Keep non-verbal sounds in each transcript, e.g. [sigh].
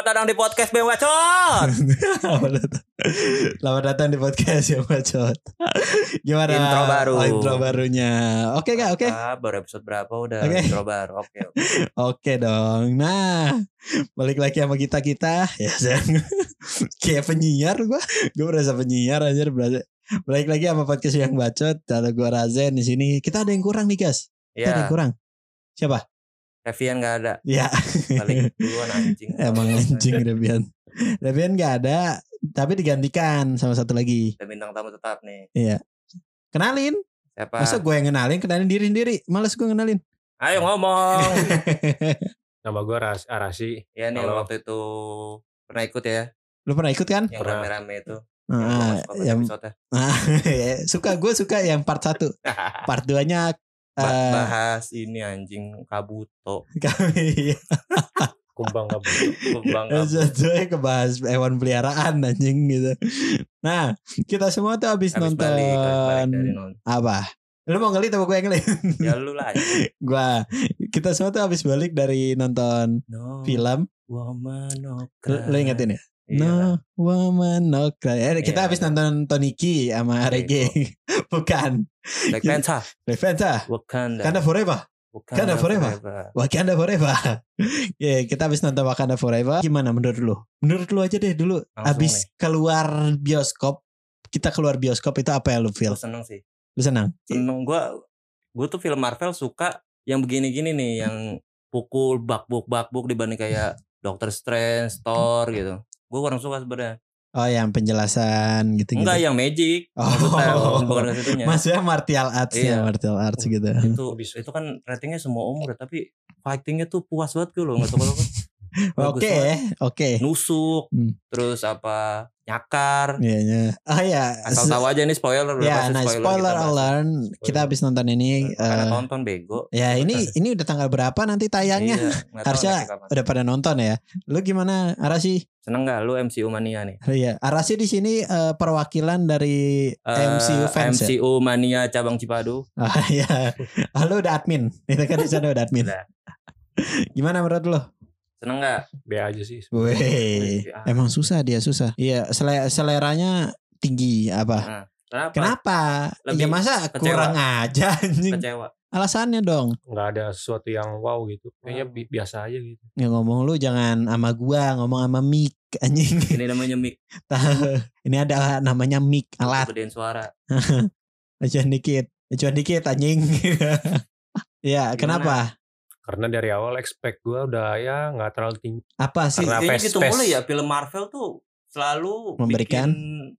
Selamat datang di podcast Bang Bacot. Selamat datang. Selamat datang di podcast yang bacot. Gimana? Intro baru. Oh, intro barunya. Oke gak? Oke. Ah, baru episode berapa udah Oke. intro baru. Oke. oke. Oke dong. Nah, balik lagi sama kita kita. Ya, sayang. kayak penyiar gua. Gue berasa penyiar aja berasa. Balik lagi sama podcast yang bacot. Ada gua Razen di sini. Kita ada yang kurang nih, guys. Kita ada yang Ya, kurang. Siapa? Revian gak ada. Ya. Balik duluan anjing. Emang [laughs] anjing Debian. Debian gak ada, tapi digantikan sama satu lagi. Ada bintang tamu tetap nih. Kenalin. Siapa? Masa gue yang kenalin, kenalin diri sendiri. Males gue kenalin. Ayo ngomong. [laughs] Nama gue Ras Arasi. ya nih Halo. waktu itu pernah ikut ya. Lu pernah ikut kan? Yang rame-rame itu. Ah, yang, yang, ah, [laughs] ya, suka gue suka yang part 1 Part 2 nya eh, bahas ini anjing kabuto. kami Kumbang kabut. Kembang Yang kabuto. kebahas hewan peliharaan anjing gitu. Nah, kita semua tuh habis, Habis nonton balik, habis balik nonton. apa? Lu mau ngelit apa gue yang ngelit? [laughs] Ya lu lah. anjing. gua kita semua tuh habis balik dari nonton No. film. Woman no Lu, lu ingetin ya? Iya. No woman no cry. Eh, kita Iya, habis iya. nonton Toniki sama Iya, Reggae. [laughs] Bukan. Black Panther. Wakanda. Wakanda Forever. Wakanda Forever. Wakanda Forever. [laughs] Ya, kita habis nonton Wakanda Forever. Gimana menurut lu? Menurut lu aja deh dulu. Langsung habis keluar bioskop, kita keluar bioskop itu apa yang lu feel? Gue seneng sih. Lu senang? Seneng gue. Gue tuh film Marvel suka yang begini-gini nih. Yang pukul bakbuk bakbuk dibanding kayak [laughs] Doctor Strange, Thor gitu. Gue kurang suka sebenarnya. Oh, yang penjelasan gitu gitu. Enggak yang magic. Oh. [laughs] Maksudnya bukan martial arts ya, Iya. martial arts gitu. itu itu kan ratingnya semua umur tapi fightingnya tuh puas banget gitu loh nggak tahu kenapa. Oke, oke. nusuk Hmm. terus apa nyakar Iya, iya. Oh ya, asal tahu aja nih spoiler udah Ya, pasti nah spoiler, kita bahas. alert. Kita habis nonton ini. karena eh, tonton bego ya ini ini udah tanggal berapa nanti tayangnya? Iya, [laughs] Harusnya udah pada nonton ya. Lu gimana, Arasi? seneng nggak lu MCU mania nih [laughs] Iya, Arasi di sini eh, perwakilan dari Eh, MCU fans ya. MCU mania cabang Cipadu [laughs] Ah iya. Ah, lu udah admin. Itu kan di sana udah admin. Gimana menurut lu? Seneng nggak B aja sih. Weh, Ah. emang susah dia susah. Iya, sele- seleranya tinggi apa? kenapa Kenapa? Lebih ya masa kecewa. kurang aja anjing. kecewa Alasannya dong. Nggak ada sesuatu yang wow gitu. Kayaknya Wow. bi- biasa aja gitu. Ya ngomong lu jangan sama gua, ngomong sama mic anjing. ini namanya mic. Ini ada namanya mic alat. gedein suara [laughs] Acuan dikit. Acuan dikit anjing. [laughs] ya, Gimana? kenapa? Karena dari awal expect gue udah ya nggak terlalu tinggi. Apa sih? Karena- kayaknya gitu mulu ya film Marvel tuh selalu Memberikan? bikin-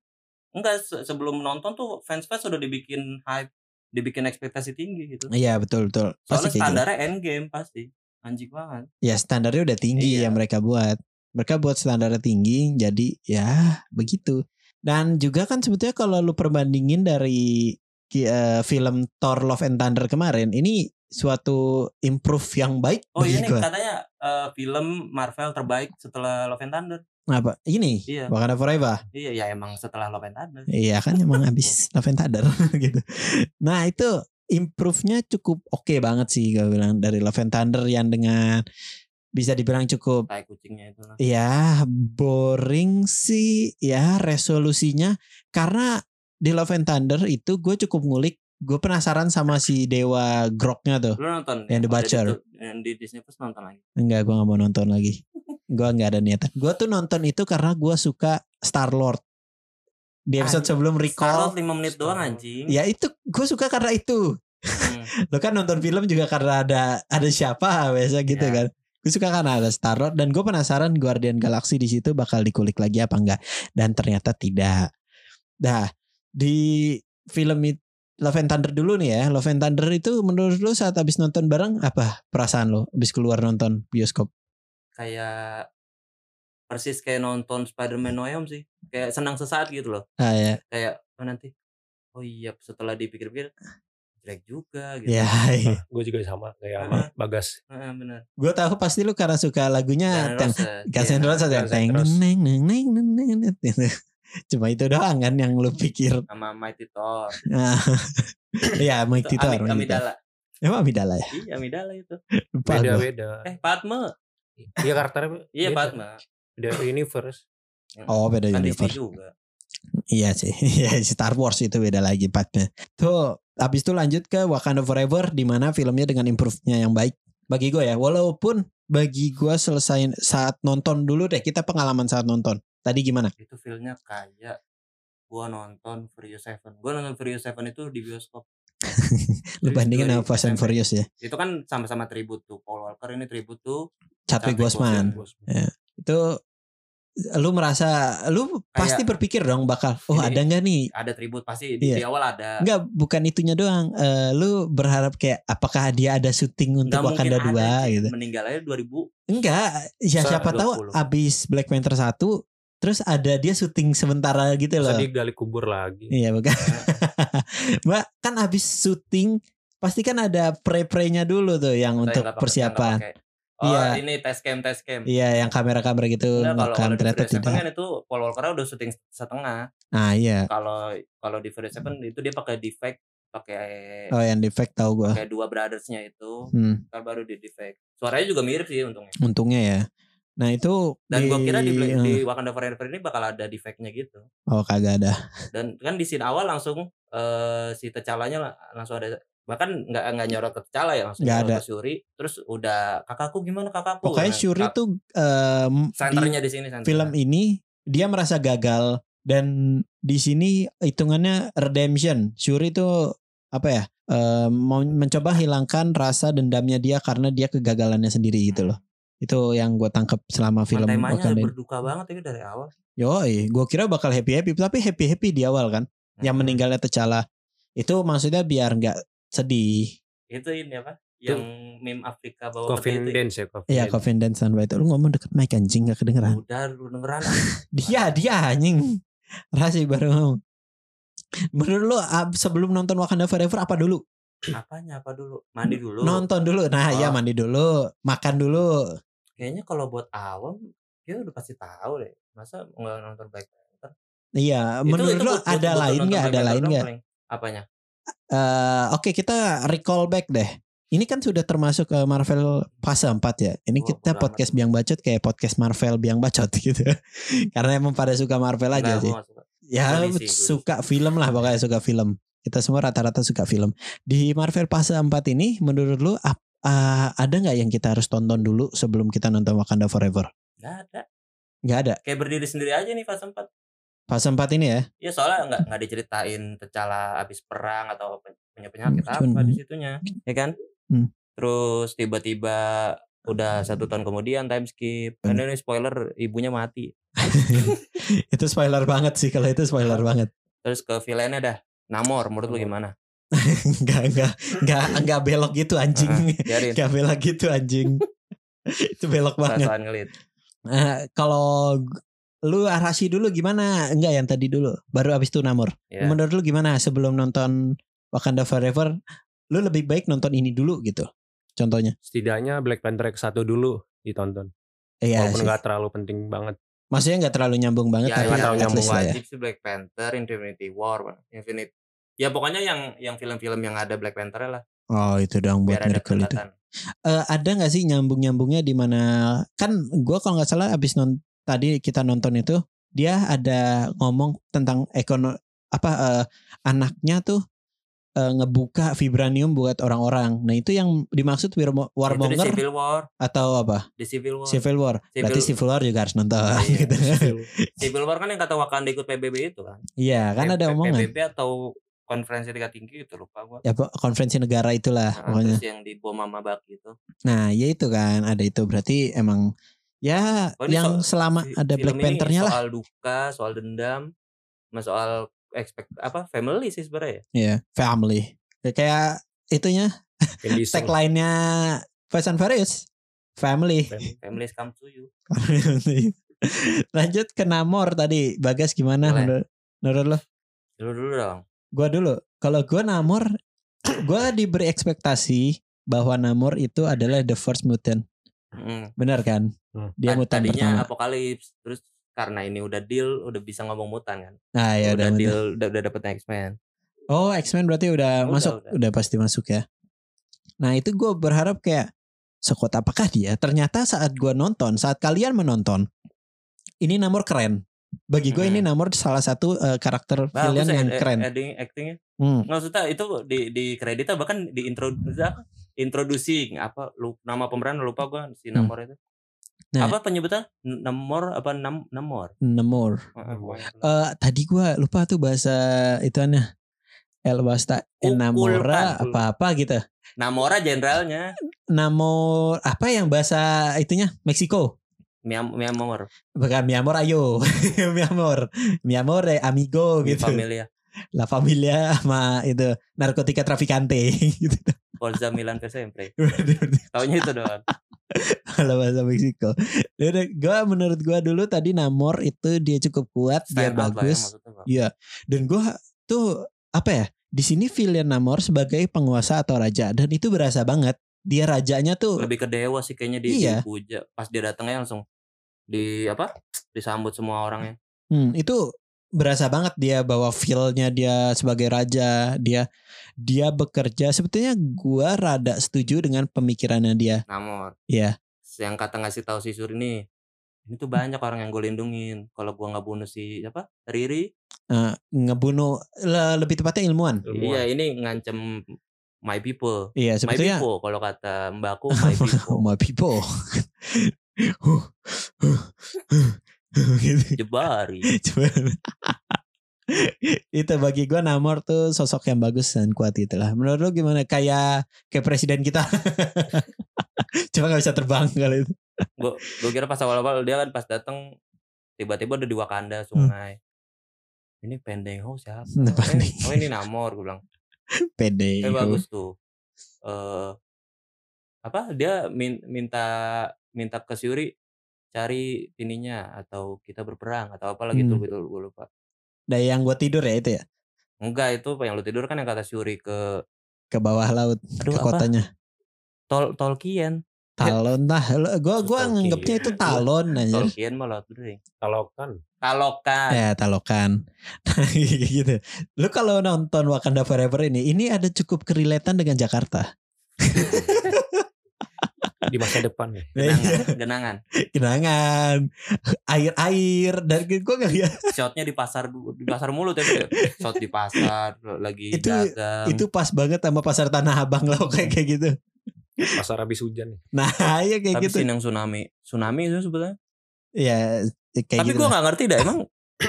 enggak se- sebelum nonton tuh fans fans sudah dibikin hype dibikin ekspektasi tinggi gitu Iya, betul betul. Pasti soalnya gitu. standarnya endgame pasti anjing banget Ya standarnya udah tinggi Iya. yang mereka buat. Mereka buat standarnya tinggi, jadi ya begitu. Dan juga kan sebetulnya kalau lu perbandingin dari eh, film Thor Love and Thunder kemarin, ini suatu improve yang baik oh iya nih gua. katanya eh, film Marvel terbaik setelah Love and Thunder Apa? Ini Iya. Wakanda Forever. iya ya emang setelah Love and Thunder Iya kan emang habis Love and Thunder [laughs] gitu. Nah itu improve-nya cukup oke banget sih gue bilang dari Love and Thunder yang dengan bisa dibilang cukup tai kucingnya itu lah ya boring sih ya resolusinya karena di Love and Thunder itu gue cukup ngulik gue penasaran sama si dewa groknya tuh lu nonton Yang The ada Butcher. yang di Disney Plus nonton lagi? Enggak gue nggak mau nonton lagi. Gue nggak ada niatan. Gue tuh nonton itu karena gue suka Star Lord di episode Anjing, sebelum recall. 5 menit doang anjing. Ya itu gue suka karena itu. Hmm. [laughs] lo kan nonton film juga karena ada ada siapa biasa gitu Ya. kan. Gue suka karena ada Star Lord dan gue penasaran Guardian Galaxy di situ bakal dikulik lagi apa enggak. Dan ternyata tidak. Dah di film it- Love and Thunder dulu nih ya. Love and Thunder itu menurut lo saat habis nonton bareng apa perasaan lo habis keluar nonton bioskop? Kayak persis kayak nonton Spider-Man No Way Home sih. Kayak senang sesaat gitu loh. Ah ya kayak oh nanti. Oh iya setelah dipikir-pikir jelek juga gitu. Ya Gue juga sama kayak Ah. sama Bagas. Heeh, bener. Gue tahu pasti lu karena suka lagunya Guns N' yang Roses, Guns iya. N' Roses yang Guns N' teng Roses. neng neng neng neng neng. Cuma itu doang kan yang lu pikir sama Mighty Thor [laughs] Iya, Mike Itu Titor. Ami- Mike Titor. Amidala Emang Amidala ya? iya Amidala itu Lupa Beda gua. beda. eh Padme Iya karakternya. iya beda. Padme The universe. Oh beda kan universe. juga. Iya sih. [laughs] Iya Star Wars itu beda lagi partnya. Tuh habis itu lanjut ke Wakanda Forever di mana filmnya dengan improve-nya yang baik. Bagi gue ya, walaupun bagi gue selesai saat nonton dulu deh kita pengalaman saat nonton. Tadi gimana? Itu filmnya kayak gua nonton Furious Seven. Gua nonton Furious Seven itu di bioskop. [laughs] Lu bandingin sama Fast and. Furious ya. Itu kan sama-sama tribute tuh Paul Walker ini tribute tuh Chadwick Boseman. Boseman. Itu lu merasa lu pasti berpikir dong bakal oh Ini- ada nggak nih ada tribute pasti di, Iya. di awal ada. Enggak, bukan itunya doang. Eh, lu berharap kayak apakah dia ada syuting untuk Nggak Wakanda ada, 2 Cik. gitu. Meninggal aja 2000. Enggak, ya siapa tahu 20. abis Black Panther 1 terus ada dia syuting sementara gitu loh. Terus digali kubur lagi. Iya, bukan. [laughs] Mbak, kan abis syuting pasti kan ada pre-pre-nya dulu tuh yang Atau untuk persiapan. Oh Iya. ini test cam test cam. Iya, yang kamera-kamera gitu Enggak, kalau kalau di ternyata Seven tidak. kan itu Paul Walker udah syuting setengah. Nah, iya. Kalau kalau di Furious Seven itu dia pakai defect, pakai Oh, yang defect tahu gua. pakai dua brothersnya itu, Hmm, kan baru di defect. Suaranya juga mirip sih untungnya. untungnya ya. Nah, itu Dan gua kira di, eh, di Wakanda Forever ini bakal ada defectnya gitu. Oh, kagak ada. [laughs] Dan kan di scene awal langsung eh, si T'Challa-nya lah- langsung ada bahkan nggak nggak nyorot ke T'Challa ya langsung Nggak nyorot ada. ke Shuri terus udah kakakku gimana kakakku Pokoknya Nah, Shuri kak- tuh em, di senternya di sini senternya. film ini dia merasa gagal dan di sini hitungannya redemption. Shuri itu apa ya? em, mau mencoba hilangkan rasa dendamnya dia karena dia kegagalannya sendiri gitu loh. Itu yang gue tangkep selama film temanya Wakanda. berduka banget itu dari awal Yoi, gue kira bakal happy happy, tapi happy happy di awal kan. Yang Hmm. meninggalnya T'Challa itu maksudnya biar nggak sedih. itu ini apa yang meme Afrika bawa Coffin itu ya? dance ya, coffin Iya, dance. Coffin Dance Sunlight. Lu ngomong deket mic anjing gak kedengeran. udah lu dengeran [laughs] Dia, dia anjing. Rasi baru ngomong. Menurut lu sebelum nonton Wakanda Forever apa dulu? apanya apa dulu mandi dulu Nonton dulu. Nah, Oh. ya mandi dulu, makan dulu. Kayaknya kalau buat awam kita udah pasti tahu deh masa nggak nonton Black Panther Iya, Itu- menurut itu buat- ada lain nggak? Ada lain nggak? apanya Eh, Oke, kita recall back deh. Ini kan sudah termasuk ke Marvel fase 4 ya. Ini Oh, kita podcast amat. biang bacot kayak podcast Marvel biang bacot [laughs] gitu. Karena emang pada suka Marvel aja Nggak, sih. suka. Ya Polisi, suka film lah pokoknya suka film. Kita semua rata-rata suka film. Di Marvel fase 4 ini menurut lu ap- ah, ada nggak yang kita harus tonton dulu sebelum kita nonton Wakanda Forever? nggak ada Nggak ada. kayak berdiri sendiri aja nih fase 4 Fase 4 ini ya. ya soalnya nggak nggak diceritain T'Challa habis perang atau punya penyakit Hmm, cuman- apa di situnya ya kan Hmm. terus tiba-tiba udah satu tahun kemudian time skip Hmm. dan ini spoiler ibunya mati [laughs] itu spoiler banget sih kalau itu spoiler banget. terus ke villainnya dah Namor menurut lu gimana [laughs] Enggak enggak enggak enggak belok gitu anjing. Heeh, [laughs] biarin Enggak belok gitu anjing. [laughs] itu belok banget. perasaan ngelit Eh, kalau lu arasi dulu gimana? Enggak yang tadi dulu. Baru abis itu Namor. ya Menurut lu gimana sebelum nonton Wakanda Forever? Lu lebih baik nonton ini dulu gitu. Contohnya. Setidaknya Black Panther X 1 dulu ditonton. Iya Walaupun sih. nggak terlalu penting banget. Maksudnya nggak terlalu nyambung banget ya, tapi ya, terlalu nyambung ya. wajib sih Black Panther Infinity War Infinite ya pokoknya yang yang film-film yang ada Black Panther lah Oh itu dong buat ada miracle itu. Eh, ada nggak sih nyambung nyambungnya di mana kan gua kalau nggak salah abis non tadi kita nonton itu dia ada ngomong tentang ekono apa eh, anaknya tuh eh, ngebuka vibranium buat orang-orang. Nah itu yang dimaksud itu di warmonger Civil War atau apa? di Civil War Civil War. Berarti Civil- Civil War juga harus nonton. Iya, [laughs] gitu. Civil War kan yang kata Wakanda ikut PBB itu kan Iya kan ada P- omongan. PBB atau konferensi tingkat tinggi itu lupa gua Ya konferensi negara itulah Nah, pokoknya. terus yang di bom Mama Baki itu Nah ya itu kan ada itu berarti emang ya Oh, yang so- selama ada Black Panther-nya lah. soal duka soal dendam sama soal expect apa family sih sebenarnya ya Iya, family. Ya, Kayak itunya tagline-nya Fast and Furious. Family. family come to you [laughs] Lanjut ke Namor tadi. Bagas gimana Boleh. menurut, menurut lo? dulu dulu dong Gua dulu. Kalau gua Namor, [clears throat] gua diberi ekspektasi bahwa Namor itu adalah the first mutant. Mm. Benar kan? Hmm. Dia Tad- mutan tadinya pertama. apokalips terus karena ini udah deal udah bisa ngomong mutan kan Nah, ya udah udah. deal udah, udah dapet X-Men Oh, X-Men berarti udah, Udah, masuk, udah. udah. pasti masuk ya. Nah, itu gue berharap kayak sekuat apakah dia? Ternyata saat gua nonton, saat kalian menonton, ini Namor keren. Bagi gue Hmm. ini Namor salah satu eh, karakter Bagus villain ya, yang ed- keren. Acting, actingnya. Hmm. Maksudnya itu di di kreditnya bahkan di intro apa? Introducing apa lu, nama pemeran lupa gua si Hmm. Namor itu. Nah. Apa penyebutan? Namor apa nam Namor? Namor. Eh tadi gue lupa tuh bahasa ituannya. El basta Pan. apa-apa gitu. Namora jenderalnya. Namor apa yang bahasa itunya Meksiko? Miam Miamor. Bukan mi amor ayo. [laughs] mi amor. Mi amor eh, amigo Mi gitu. Familia. La familia sama itu narkotika traficante [laughs] gitu. Forza Milan per sempre. [laughs] Taunya itu doang. Kalau bahasa Meksiko. Udah, Gua menurut gua dulu tadi Namor itu dia cukup kuat, dia Stand lah ya bagus. Iya. Dan gua tuh apa ya? Di sini villain Namor sebagai penguasa atau raja dan itu berasa banget. Dia rajanya tuh Lebih ke dewa sih kayaknya di Iya. dipuja. Pas dia datangnya langsung di apa? Disambut semua orangnya. Hmm, itu berasa banget dia bawa feel-nya dia sebagai raja, dia dia bekerja. Sebetulnya gua rada setuju dengan pemikirannya dia. Namor. Iya. Yang kata ngasih tahu si Suri nih. Ini tuh banyak orang yang gue lindungin. Kalau gua nggak bunuh si apa? Riri. Eh, ngebunuh le- lebih tepatnya ilmuwan. Ilmuwan. Iya, ini ngancem my people. Iya, My sebetulnya people kalau kata Mbakku [laughs] my [laughs] people. my people. Gitu. [laughs] Jebari. Itu bagi gua Namor tuh sosok yang bagus dan kuat itulah. Menurut lu gimana? Kayak kayak presiden kita. Cuma nggak bisa terbang kali itu. Gue gue kira pas awal-awal dia kan pas datang tiba-tiba udah di Wakanda sungai. Ini Pendengo siapa? Nah, Eh, Pendengo. oh ini Namor gue bilang. [laughs] Pede. Eh bagus tuh. Eh apa dia min- minta minta ke Shuri cari ininya atau kita berperang atau apalah gitu Hmm. gitu gue lupa. Nah, yang gue tidur ya itu ya Enggak itu yang lu tidur kan yang kata Shuri ke ke bawah laut aduh ke apa? kotanya. Tol Tolkien. Talon lah. Gue gua nganggapnya itu talon aja. Tolkien malah Drink. Kalau kan Talokan. Ya talokan. [laughs] gitu. Lu kalau nonton Wakanda Forever ini, ini ada cukup kerelatan dengan Jakarta. di masa depan nih. Genangan, genangan. Genangan, air-air dan gue gak lihat Shotnya di pasar di pasar mulut ya. Bro. Shot di pasar lagi Itu- dagang. itu pas banget sama pasar Tanah Abang lah kayak kayak gitu. Pasar habis hujan nih. Nah, [laughs] ya kayak Tapi gitu. scene yang tsunami. Tsunami itu sebetulnya. Ya kayak Tapi gitu. gua lah. nggak ngerti dah [laughs] emang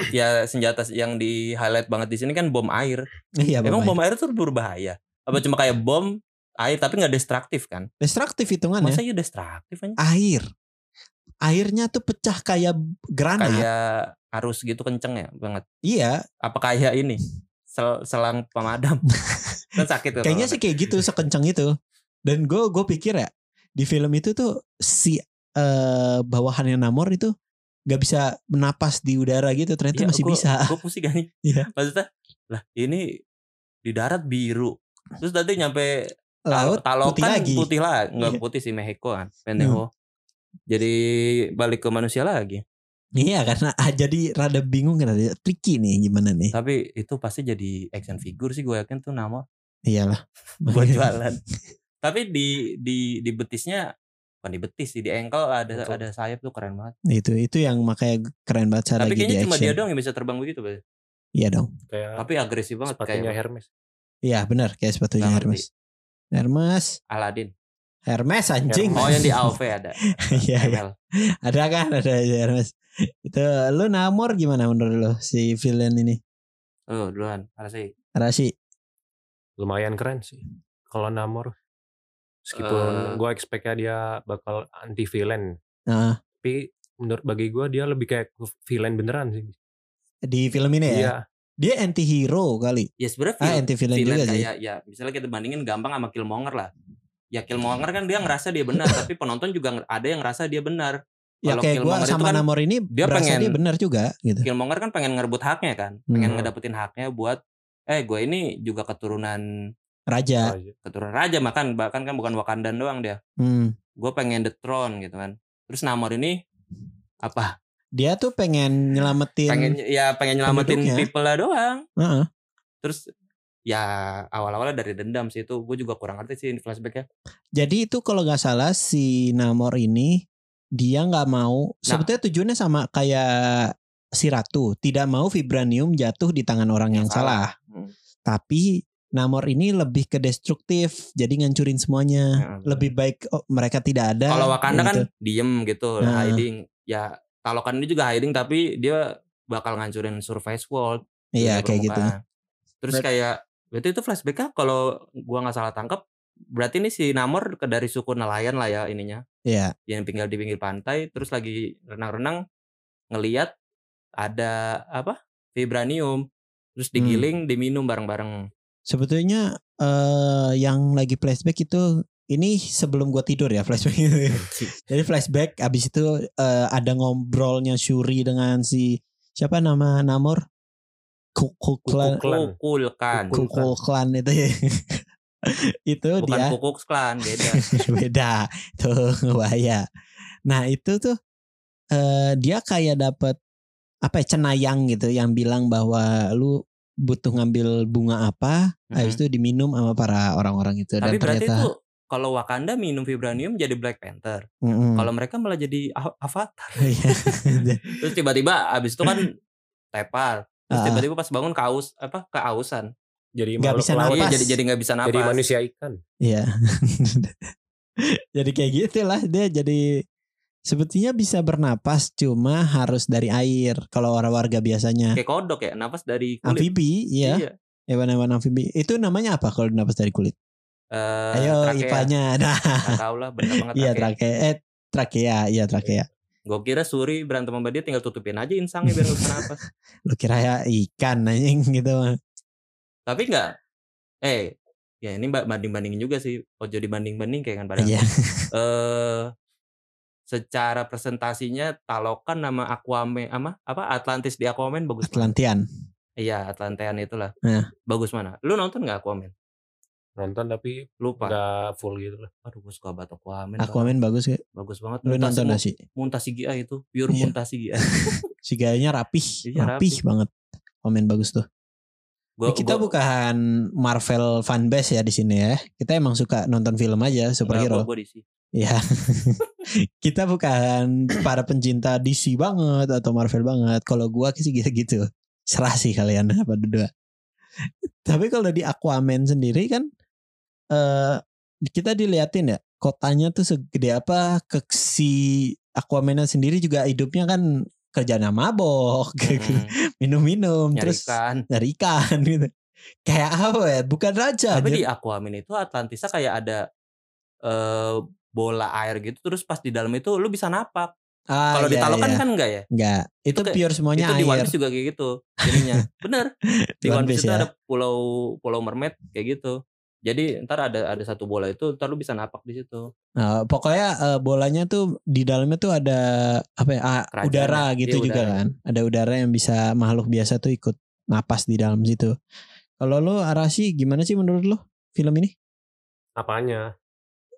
ya senjata yang di highlight banget di sini kan bom air. Iya, emang bom bom air tuh berbahaya. Apa cuma kayak bom air tapi nggak destruktif kan? destruktif hitungannya. Masa iya destruktif aja? Air. Airnya tuh pecah kayak granat. Kayak arus gitu kenceng ya banget. Iya, Apa kayak ini? [laughs] Sel selang pemadam. kan sakit tuh. kayaknya sih kayak gitu sekencang itu. Dan gue gue pikir ya di film itu tuh si eh bawahannya Namor itu nggak bisa menapas di udara gitu ternyata Iya, masih gua- bisa. Gue pusing kan. [laughs] Iya. Maksudnya lah ini di darat biru. Terus nanti nyampe Laut Tal- putih Talokan lagi. Putih lah, enggak Iya. putih sih Mexico kan. Pendejo. Jadi balik ke manusia lagi. Iya karena ah, jadi rada bingung kan ada tricky nih gimana nih. Tapi itu pasti jadi action figure sih gue yakin tuh nama Iyalah. [laughs] buat jualan. [laughs] Tapi di di di betisnya bukan di betis sih di ankle ada Betul. ada sayap tuh keren banget. itu itu yang makanya keren banget cara Tapi kayaknya cuma action. dia doang yang bisa terbang begitu, Bang. Iya dong. Kayak Tapi agresif banget sepatunya kayak Hermes. Iya benar kayak sepatunya Nggak Hermes. Hermes, Aladin. Hermes anjing. Oh yang di [laughs] AOV ada. Iya iya. Ada kan ada Hermes. Itu lu Namor gimana menurut lu si villain ini? Oh, duluan. Ada sih. Rasi. Lumayan keren sih. Kalau Namor. Meskipun Eh. gue expect-nya dia bakal anti villain. Nah, Tapi menurut bagi gue dia lebih kayak villain beneran sih. di film ini ya. Iya. Dia anti hero kali. Ya sebenarnya Ah, anti villain villain juga sih. kayak ya misalnya kita bandingin gampang sama Killmonger lah. Ya Killmonger kan dia ngerasa dia benar, [laughs] tapi penonton juga ada yang ngerasa dia benar. Ya Kalau kayak itu sama kan Namor ini dia berasa pengen- dia benar juga gitu. Killmonger kan pengen ngerebut haknya kan, pengen Hmm. ngedapetin haknya buat eh gue ini juga keturunan Raja. Aja. keturunan raja makan bahkan kan bukan Wakandan doang dia. Hmm. Gue pengen the throne gitu kan. Terus Namor ini apa? Dia tuh pengen nyelamatin Pengen ya pengen nyelamatin people lah doang. Heeh. Terus ya awal-awalnya dari dendam sih itu gue juga kurang ngerti sih flashbacknya. Jadi itu kalau nggak salah si Namor ini dia nggak mau sebetulnya tujuannya sama kayak si ratu tidak mau vibranium jatuh di tangan orang yang, Yang salah. salah. Hmm. Tapi Namor ini lebih ke destruktif, jadi ngancurin semuanya. Ya, lebih baik oh, mereka tidak ada. Kalau Wakanda ya kan gitu. diem gitu, Nah. hiding. Ya Talokan ini juga hiding tapi dia bakal ngancurin surface world. Iya kayak gitu. Terus Berat- kayak berarti itu flashback kalau gua nggak salah tangkap berarti ini si Namor ke dari suku nelayan lah ya ininya Iya. yang tinggal di pinggir pantai terus lagi renang-renang ngeliat ada apa vibranium terus Hmm. digiling diminum bareng-bareng Sebetulnya eh yang lagi flashback itu ini sebelum gua tidur ya flashback itu. [laughs] Jadi flashback abis itu eh, ada ngobrolnya Shuri dengan si siapa nama Namor? Kukuklan Kukuk. Klan. kukulkan Kukuklan itu ya. [laughs] itu bukan dia kukuk klan beda [laughs] beda tuh bahaya. Nah itu tuh eh dia kayak dapet apa ya cenayang gitu yang bilang bahwa lu butuh ngambil bunga apa, habis itu diminum sama para orang-orang itu tapi dan berarti ternyata itu kalau Wakanda minum vibranium jadi Black Panther Mm-mm. kalau mereka malah jadi Avatar Iya. [laughs] terus tiba-tiba abis itu kan tepar terus tiba-tiba pas bangun kaus apa kehausan Jadi Nggak bisa napas. iya jadi jadi nggak bisa napas Jadi manusia ikan. Iya. [laughs] jadi kayak gitu lah dia jadi sebetulnya bisa bernapas cuma harus dari air kalau orang warga biasanya. kayak kodok ya napas dari kulit Amfibi, iya. iya Hewan-hewan amfibi. Itu namanya apa kalau napas dari kulit? Eh, Ayo trakea. IPA-nya. [laughs] Nah, tahu lah bener banget iya trakea. trakea. Eh, trakea, iya trakea. gue kira Suri berantem sama dia tinggal tutupin aja insangnya biar nggak bisa napas [laughs] Lu kira ya ikan anjing gitu tapi nggak eh ya ini banding bandingin juga sih ojo dibanding banding kayak kan pada Iya. eh secara presentasinya Talokan nama Aquaman ama apa Atlantis di Aquaman bagus mana? Atlantian. Iya Atlantean itulah. Nah. Bagus mana? Lu nonton nggak Aquaman? Nonton tapi Lupa. nggak full gitu lah. Aduh gue suka banget Aquaman. Aquaman bagus gak? bagus banget. Lu Muntah nonton gak sih? Muntah CGI itu pure Iya. muntah CGI. Si [laughs] rapih, Iya, rapih rapih. banget. Aquaman bagus tuh. Gua, Ya, kita gua- bukan Marvel fanbase ya di sini ya. Kita emang suka nonton film aja superhero. gua- gua DC. Ya. [laughs] kita bukan para pencinta DC banget atau Marvel banget. Kalau gua sih gitu-gitu. Serah sih kalian [laughs] apa berdua. Tapi kalau di Aquaman sendiri kan eh kita diliatin ya kotanya tuh segede apa ke si Aquaman sendiri juga hidupnya kan kerjanya mabok [laughs] Mm-mm. minum-minum Nyari terus ikan. dari ikan gitu. Kayak apa ya? Bukan raja. Tapi anjir. di Aquaman itu Atlantisa kayak ada eh bola air gitu terus pas di dalam itu lu bisa napak. Ah, Kalau di iya, Talokan iya. kan enggak ya? enggak. Itu, Itu kayak- pure semuanya itu di One air. Piece juga kayak gitu jadinya. [laughs] Bener. Di One One Piece itu ya. ada pulau pulau mermaid kayak gitu. Jadi ntar ada ada satu bola itu ntar lu bisa napak di situ. Nah, pokoknya eh, bolanya tuh di dalamnya tuh ada apa ya? ah, Kerajaan udara ya. gitu Iya, juga udara. kan. Ada udara yang bisa makhluk biasa tuh ikut napas di dalam situ. Kalau lo Arasi gimana sih menurut lo film ini? Apanya?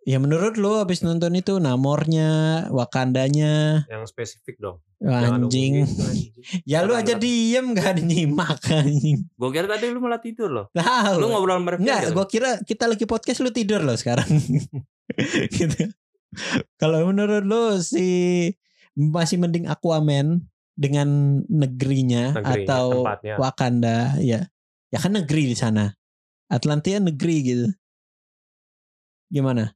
Ya menurut lo habis nonton itu Namornya, Wakandanya, Yang spesifik dong. Anjing. [laughs] anjing. Ya lu Jangan, aja diem gak ada nyimak anjing. Gue kira tadi lu malah tidur loh. Tahu. Lu ngobrol sama Enggak, gue kira kita lagi podcast lu tidur loh sekarang. [laughs] gitu. Kalau menurut lu si masih mending Aquaman dengan negerinya Negerinya, atau tempatnya. Wakanda ya. Ya kan negeri di sana. Atlantia negeri gitu. Gimana?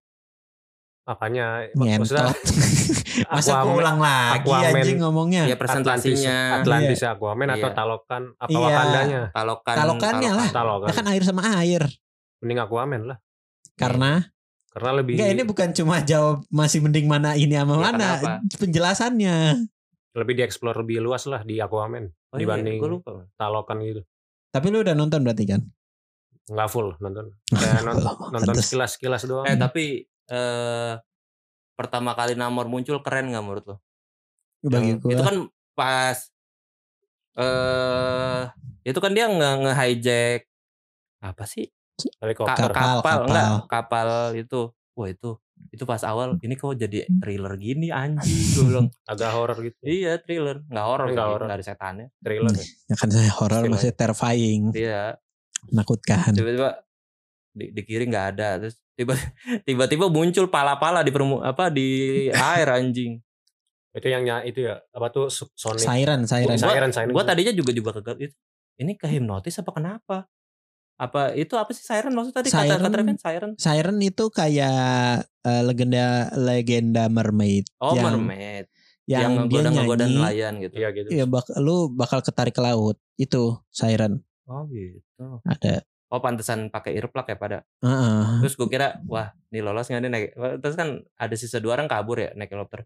Apanya? Maksudnya Ngentot. [laughs] Masa gue ulang lagi Aquaman. anjing ngomongnya. Ya presentasinya Atlantis ya Aquaman atau Iya. Talokan apa Iya. Wakandanya? Talokan. Talokannya lah. Talokan. Ya kan air sama air. Mending Aquaman lah. Karena Karena lebih enggak ini bukan cuma jawab masih mending mana ini sama Ya, mana. kenapa? Penjelasannya. lebih dieksplor lebih luas lah di Aquaman Oh, iya, dibanding gue lupa. Talokan gitu. Tapi lu udah nonton berarti kan? Nggak full nonton. Kayak nonton, nonton sekilas-sekilas doang. Eh tapi eh pertama kali Namor muncul keren nggak menurut lo? Bagi Yang- gua. Itu kan pas eh itu kan dia nge nge hijack apa sih Helikopter. Kapal, kapal, kapal. enggak kapal itu wah itu itu pas awal ini kok jadi thriller gini anjing gue bilang Agak horor gitu. iya thriller nggak horor Nggak horor. nggak ada setannya Thriller ya. Ya kan saya horor masih terrifying, iya menakutkan. tiba-tiba di, di kiri nggak ada terus tiba-tiba muncul pala-pala di permu apa di [laughs] air anjing Itu yang itu ya apa tuh Sonic. Siren, Siren. Gua- Siren, Siren. Gue tadinya juga juga kegel itu. Ini kehipnotis apa kenapa? Apa itu apa sih siren maksud tadi kata Siren. kata Reven siren? Siren itu kayak eh, legenda legenda mermaid Oh yang mermaid yang, yang dia nyanyi nelayan gitu. Iya gitu. ya bak lu bakal ketarik ke laut itu Siren Oh gitu. ada Oh pantesan pakai earplug ya pada. Heeh. Terus gue kira wah ini lolos nggak nih naik. Terus kan ada sisa dua orang kabur ya naik helikopter.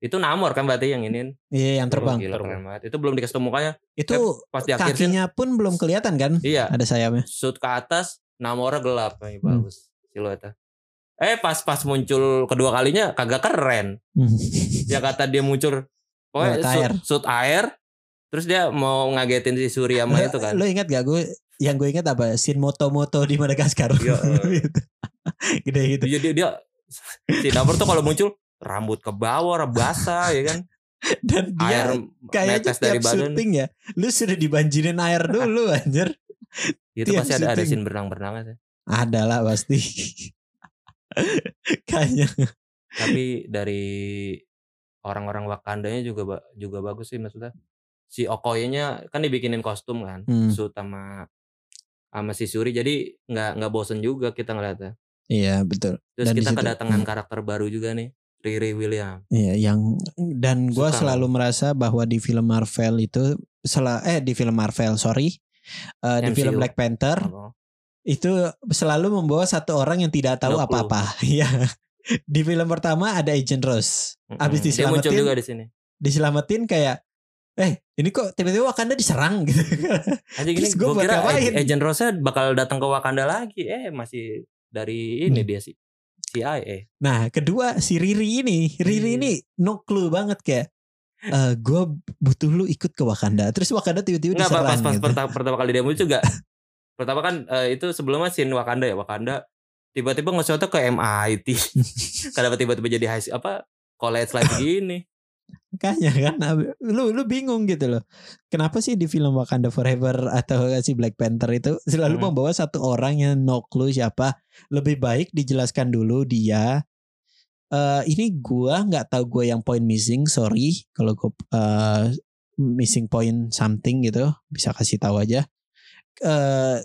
Itu Namor kan berarti yang ini. iya yang terbang Gila, Terbang. banget. Itu belum dikasih mukanya. itu Pas di akhir kakinya pun belum kelihatan kan iya. ada sayapnya Shoot ke atas, Namornya gelap. Nih, Hmm. bagus siluetnya. Eh pas pas muncul kedua kalinya kagak keren. Ya kata dia muncul pokoknya shoot, air. shoot air. Terus dia mau ngagetin si Surya sama itu kan. Lo ingat gak gue yang gue ingat apa? Scene moto-moto di Madagaskar. Iya. [laughs] Gede gitu. Dia, dia, dia si Namor tuh kalau muncul rambut ke bawah, basah ya kan. Dan dia Air kayaknya netes dari tiap badan. syuting ya. Lu sudah dibanjirin air dulu [laughs] anjir. Itu tiap pasti ada ada syuting. scene berenang-berenangnya sih. Ada lah pasti. [laughs] kayaknya. Tapi dari orang-orang Wakandanya juga juga bagus sih maksudnya. Si Okoye-nya kan dibikinin kostum kan, Hmm. suit sama sama si Suri jadi nggak nggak bosen juga kita ngeliatnya. Iya betul. Terus Dan kita situ- kedatangan hmm. karakter baru juga nih, Riri William. Iya yang dan gue selalu merasa bahwa di film Marvel itu sel eh di film Marvel sorry Eh, di film Black Panther Oh, itu selalu membawa satu orang yang tidak tahu apa-apa. [laughs] Iya. di film pertama ada Agent Rose. Abis mm-mm. Dia muncul diselamatin, juga di sini. diselamatin kayak eh ini kok tiba-tiba Wakanda diserang gitu. Anjing gini gue kira ngapain? Ag- Agent Rose bakal datang ke Wakanda lagi. Eh masih dari ini Hmm. dia sih. CIA. nah, kedua si Riri ini, Riri Iya. ini no clue banget kayak eh gue butuh lu ikut ke Wakanda. Terus Wakanda tiba-tiba diserang pas pas gitu. pertama, pertama kali dia muncul juga. [laughs] pertama kan eh, itu sebelumnya scene Wakanda ya Wakanda tiba-tiba nge ke MIT. [laughs] Kenapa tiba-tiba jadi high apa college life [laughs] gini? Makanya kan [laughs] lu lu bingung gitu loh. Kenapa sih di film Wakanda Forever atau si Black Panther itu selalu Hmm. membawa satu orang yang no clue siapa? Lebih baik dijelaskan dulu dia eh ini gua nggak tahu gua yang point missing, sorry kalau gua eh, missing point something gitu, bisa kasih tahu aja. eh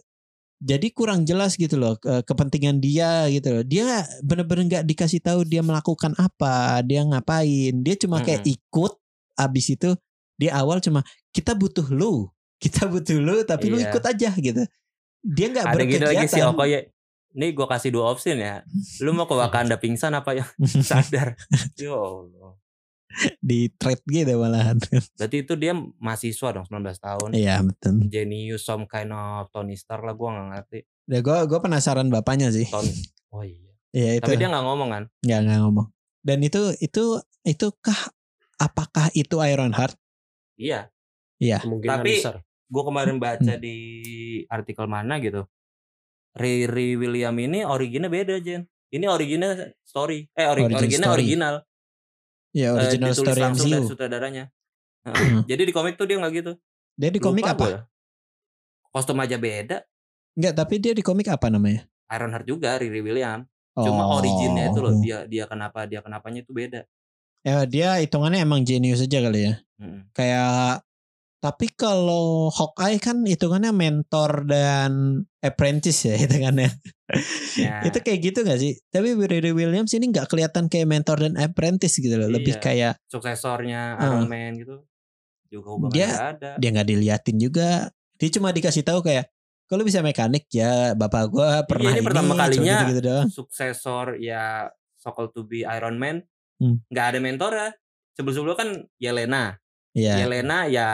jadi kurang jelas gitu loh ke- kepentingan dia gitu loh. Dia bener-bener nggak dikasih tahu dia melakukan apa, dia ngapain. Dia cuma kayak ikut. Abis itu di awal cuma kita butuh lu, kita butuh lu, tapi lu Iya. ikut aja gitu. Dia nggak Ada gini lagi si berkegiatan. Okoye. Nih gue kasih dua opsi ya. Lu mau ke [laughs] Wakanda pingsan apa ya [laughs] sadar? [laughs] Ya Allah. [laughs] di trade gitu malahan. [laughs] Berarti itu dia mahasiswa dong 19 tahun. Iya betul. Genius some kind of Tony Stark lah gue gak ngerti. Ya gue gue penasaran bapaknya sih. Tony. [laughs] Oh iya. Iya itu. Tapi dia gak ngomong kan? nggak nggak ngomong. Dan itu itu itu kah apakah itu Iron Heart? Iya. Kemungkinan Tapi- besar. Gue kemarin baca Hmm. di artikel mana gitu. Riri William ini originnya beda Jen. Ini originnya story. Eh ori Origin originnya story. original. Ya Eh, original ditulis story langsung dari MCU. sutradaranya. Heeh. Hmm. Jadi di komik tuh dia nggak gitu. Dia di komik Lupa apa? gua. Kostum aja beda. Enggak, tapi dia di komik apa namanya? Iron Heart juga Riri William. Cuma Oh. originnya itu loh dia dia kenapa dia kenapanya itu beda. Ya dia hitungannya emang jenius aja kali ya. Mm-mm. Kayak tapi kalau Hawkeye kan hitungannya mentor dan apprentice ya hitungannya. [laughs] Ya. itu kayak gitu gak sih? Tapi Riri Williams ini nggak kelihatan kayak mentor dan apprentice gitu loh. Lebih Iya. kayak suksesornya Heeh. Iron Man gitu. Juga hubungannya Dia- nggak ada. dia nggak diliatin juga. Dia cuma dikasih tahu kayak kalau bisa mekanik ya bapak gua pernah Iya, ini pertama kalinya gitu-gitu doang. Suksesor ya Sokol to be Iron Man Hmm. nggak ada mentornya. Sebelum-sebelumnya kan Yelena. Iya, Yelena ya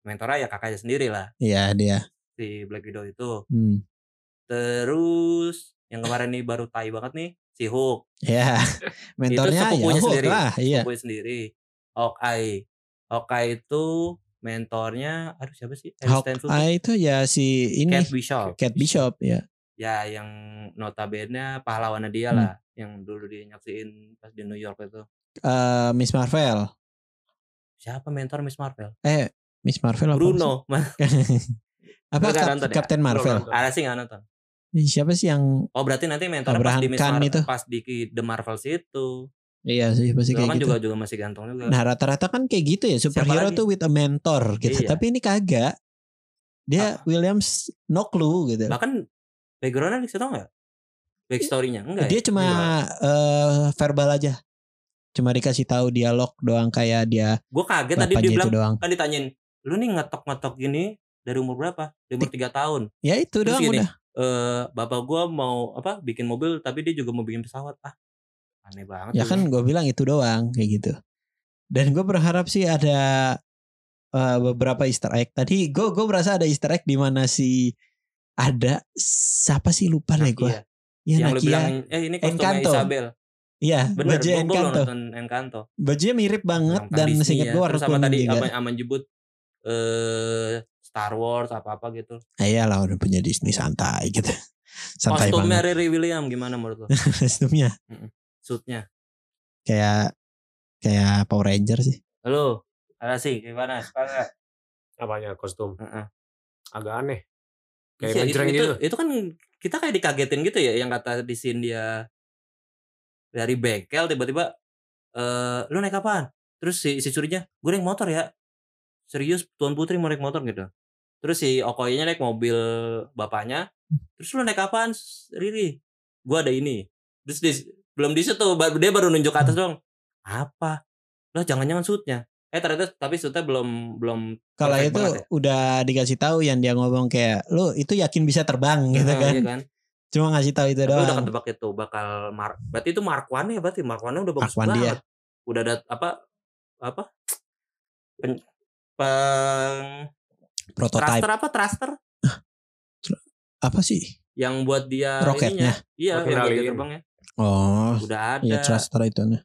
mentornya ya kakaknya sendiri lah iya dia. si Black Widow itu. Hmm. Terus yang kemarin nih baru tai banget nih si Hulk. [laughs] Ya, mentornya ya sepupunya Hulk sendiri. lah, iya. Gue sendiri. Hawkeye. Hawkeye itu mentornya aduh siapa sih? Hawkeye itu ya si ini Kate Bishop. Kate Bishop ya. Ya yang notabene pahlawannya dia Hmm. lah. Yang dulu dia nyaksiin pas di New York itu. Eh, Miss Marvel. Siapa mentor Miss Marvel? Eh, Miss Marvel apa? Bruno. [laughs] apa Kap- nonton ya? Captain Marvel? nonton. Ada sih nggak nonton. Siapa sih yang Oh berarti nanti mentor pas di Miss Khan Mar- itu. pas di The Marvels itu. Iya sih pasti kayak kan gitu. juga juga masih ganteng juga. Nah rata-rata kan kayak gitu ya superhero tuh with a mentor gitu. Iya. Tapi ini kagak. Dia Williams no clue gitu. Bahkan backgroundnya dikasih tau nggak? Backstorynya enggak. dia ya? cuma eh, verbal aja. Cuma dikasih tahu dialog doang kayak dia Gue kaget tadi dia bilang doang. kan ditanyain, lu nih ngetok-ngetok gini dari umur berapa? Dari umur tiga tahun. Ya itu Terus doang gini, udah. Eh bapak gua mau apa? Bikin mobil tapi dia juga mau bikin pesawat. Ah, aneh banget. Ya kan gue bilang itu doang kayak gitu. Dan gue berharap sih ada eh, beberapa Easter egg. Tadi gue gue berasa ada Easter egg di mana si ada siapa sih lupa deh gue. Nakia. Ya yang lu Nakia. bilang eh ini kostumnya Encanto. Isabel. Iya, Bener, baju gua, gua belum Encanto. nonton Encanto. Bajunya mirip banget dan Disney seingat ya. gue Terus sama tadi juga. aman, aman jebut eh Star Wars apa-apa gitu. Ah, iyalah udah punya Disney santai gitu. [laughs] Santai Kostumnya banget. Riri William gimana menurut lo? [laughs] Kostumnya Suitnya. kayak kayak Power Ranger sih. Halo, ada sih gimana? Nggak? Apanya kostum? Heeh. Agak aneh. Kayak Iya, itu, ngejreng itu, gitu. itu kan kita kayak dikagetin gitu ya yang kata di scene dia dari bengkel tiba-tiba eh lu naik apaan? Terus si si curinya, gue naik motor ya. Serius Tuan Putri mau naik motor gitu. Terus si Okoye naik mobil bapaknya. Terus lu naik apaan Riri? Gue ada ini. Terus di, belum di situ dia baru nunjuk ke atas dong. Apa? Lah jangan-jangan suitnya. Eh ternyata tapi suitnya belum belum Kalau itu ya. udah dikasih tahu yang dia ngomong kayak lu itu yakin bisa terbang gitu Nah, kan. iya kan? Cuma ngasih tahu itu Tapi udah doang. ketebak itu bakal Mar berarti itu Mark One ya berarti Mark One udah bagus Mark One dia. banget. Udah ada apa apa pen, peng Prototype thruster apa thruster apa sih? yang buat dia Roketnya. ininya. Iya, yang buat dia terbang ya. Oh, Udah ada. iya thruster itu nih.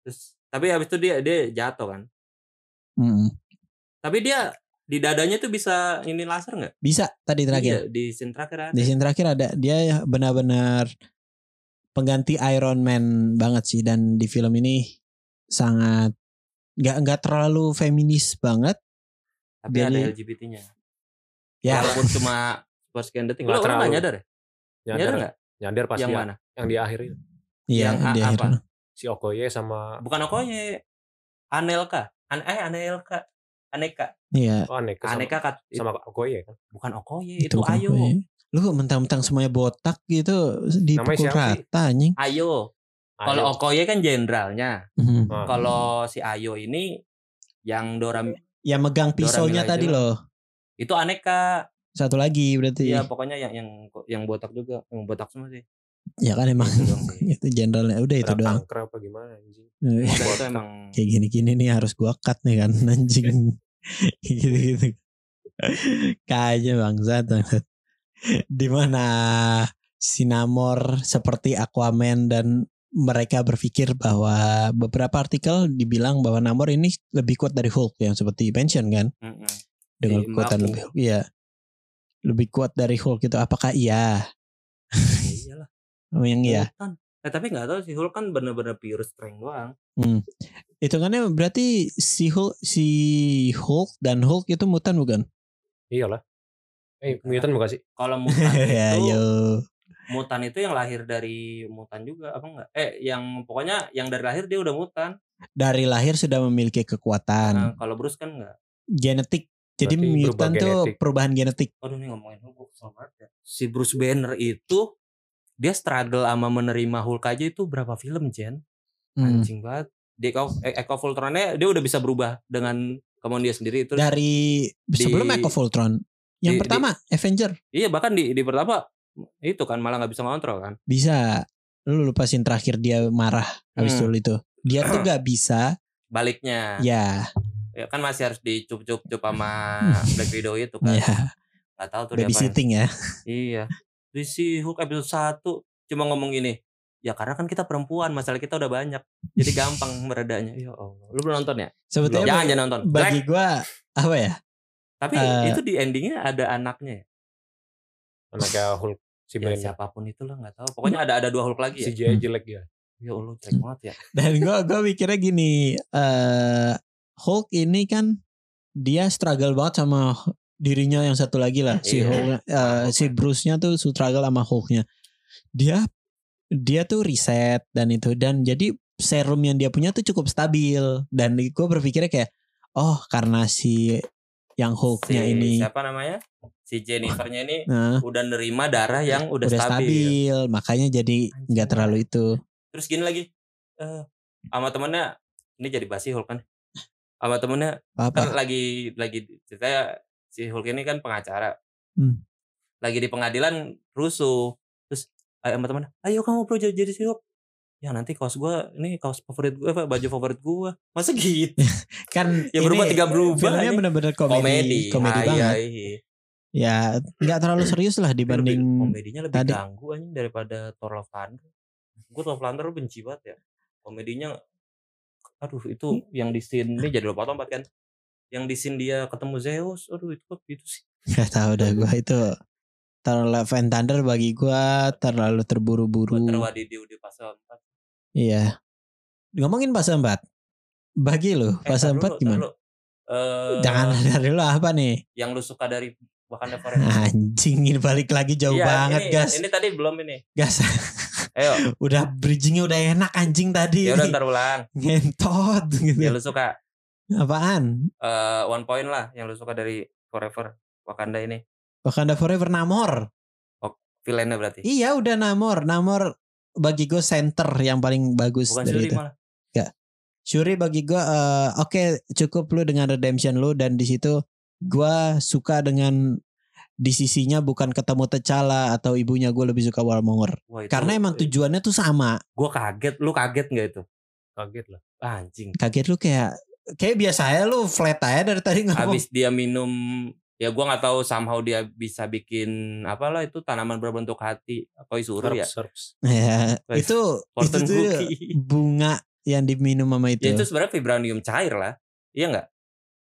Terus tapi habis itu dia dia jatuh kan. Mm-mm. Tapi dia di dadanya tuh bisa ini laser nggak? Bisa tadi terakhir. Iya, di scene terakhir ada. Di scene terakhir ada dia benar-benar pengganti Iron Man banget sih dan di film ini sangat nggak nggak terlalu feminis banget. Tapi ada jadi- LGBT-nya. Ya, Walaupun cuma first scan detik. Nggak Lo orang nyadar ya? Nyadar Nyadar, nggak? nyadar pas Yang dia, mana? yang di akhir itu. iya Yang a- di apa? akhir. Si Okoye sama Bukan Okoye. Anelka. An eh Anelka. Aneka. Iya, oh, Aneka sama, Aneka kat, sama Okoye kan. bukan Okoye, itu, bukan Ayo. gue. Lu mentang-mentang semuanya botak gitu dipukul siapa sih? rata anjing. Ayo. Kalau. Okoye kan jenderalnya. Mhm. Ah. Kalau si Ayo ini yang Dora Yang megang pisaunya tadi loh. itu Aneka. Satu lagi berarti. Iya, pokoknya yang yang yang botak juga, yang botak semua sih. Ya kan emang Itu sih. [laughs] itu jenderalnya udah itu doang. apa gimana anjing. Udah itu emang Kayak gini-gini nih harus gua cut nih kan anjing. [laughs] Gitu-gitu. Kayaknya bangsat. bangsat. Di mana Sinamor seperti Aquaman dan mereka berpikir bahwa beberapa artikel dibilang bahwa Namor ini lebih kuat dari Hulk yang seperti mention kan mm-mm. dengan Si kekuatan Mbaku. lebih iya lebih kuat dari Hulk itu apakah iya Ya iyalah. memang iya Mutan. Eh, tapi nggak tahu si Hulk kan bener-bener pure strength doang. hitungannya berarti si Hulk si Hulk dan Hulk itu mutan bukan Iyalah. Eh, mutant bukan sih? Kalau mutan [laughs] ya itu yo mutan itu yang lahir dari mutan juga apa enggak? Eh yang pokoknya yang dari lahir dia udah mutan. dari lahir sudah memiliki kekuatan Nah, kalau Bruce kan enggak. genetik jadi Berarti mutan tuh genetik. perubahan genetik Aduh nih ngomongin Hulk banget ya. Si Bruce Banner itu dia struggle sama menerima Hulk aja itu berapa film Jen? Hmm. Anjing banget. Di Echo, Echo of Ultron-nya dia udah bisa berubah dengan kemauan dia sendiri itu. dari sebelum di- Echo of Ultron yang di- pertama Avenger Iya bahkan di di pertama itu kan malah nggak bisa ngontrol kan. bisa lu lupasin terakhir dia marah habis Hmm. itu dia tuh gak [clears throat] bisa Baliknya. ya Ya kan masih harus dicup-cup-cup sama Black Widow itu kan. ya Gak tahu tuh dia apa. babysitting ya Iya. Di Hulk episode 1 cuma ngomong gini. Ya karena kan kita perempuan, masalah kita udah banyak. Jadi gampang [laughs] meredanya. Ya Allah. Lu belum nonton ya? sebetulnya Jangan jangan nonton. bagi Black. gua apa ya Tapi eh, itu di endingnya ada anaknya ya. Anaknya Hulk si Ya siapa pun itu lah nggak tahu. Pokoknya ada ada dua Hulk lagi ya. Si Jay jelek ya. Ya Allah jelek banget ya. [laughs] dan gua gua mikirnya gini eh Hulk ini kan dia struggle banget sama dirinya yang satu lagi lah si Iya. Hulk eh, si Bruce-nya tuh struggle sama Hulk-nya dia dia tuh riset dan itu dan jadi serum yang dia punya tuh cukup stabil dan gue berpikirnya kayak oh karena si yang Hulknya Si- ini siapa namanya? Si Jennifernya ini nah, udah nerima darah yang udah, udah, stabil. stabil. makanya jadi nggak terlalu itu Terus gini lagi. eh sama temennya ini jadi basi Hulk kan. Sama temennya kan apa lagi lagi ceritanya si Hulk ini kan pengacara. Hmm. Lagi di pengadilan rusuh. Terus ayo sama temennya, ayo kamu bro jadi, jadi si Hulk. Ya nanti kaos gua ini kaos favorit gue apa baju favorit gua. Masa gitu? [laughs] kan Ya berubah tiga berubah. filmnya ini. bener-bener komedi komedi, Ah, iya, banget iya. ya nggak terlalu serius lah Tapi lebih- dibanding komedinya lebih tadi. ganggu anjing daripada Thor Love Thunder. Gue Thor Love Thunder benci banget ya. Komedinya aduh itu Hmm. yang di scene ini jadi lompat-lompat kan. Yang di scene dia ketemu Zeus, aduh itu kok gitu sih. nggak tahu dah gue itu terlalu Love and Thunder bagi gue terlalu terburu-buru terwadi di pasal 4. iya ngomongin fase 4 bagi lu Eh, tar 4 dulu, gimana dulu. Eh, jangan dari lu apa nih yang lu suka dari Wakanda Forever. anjing ini balik lagi jauh Iya, banget ini, gas Ini tadi belum ini. gas Ayo, [laughs] udah bridgingnya udah enak anjing tadi ya udah ntar ulang. [laughs] ngentot gitu Yang lu suka apaan eh one point lah yang lu suka dari Forever Wakanda ini. Wakanda Forever Namor Villainnya berarti. iya udah Namor Namor bagi gue center yang paling bagus Bukan dari Shuri itu malah. Shuri bagi gue eh, oke cukup lu dengan redemption lu dan di situ gue suka dengan di sisinya bukan ketemu T'Challa atau ibunya gue lebih suka Warmonger Wah, itu- karena emang tujuannya tuh sama Gue kaget, lu kaget nggak itu? Kaget lah. Anjing. kaget lu kayak kayak biasa ya lu flat aja dari tadi ngomong Habis dia minum, ya gua nggak tahu somehow dia bisa bikin apalah itu tanaman berbentuk hati atau isuru ya. Serbs. ya, Wes, itu itu tuh cookie. bunga yang diminum sama itu Ya itu sebenarnya vibranium cair lah. Iya nggak?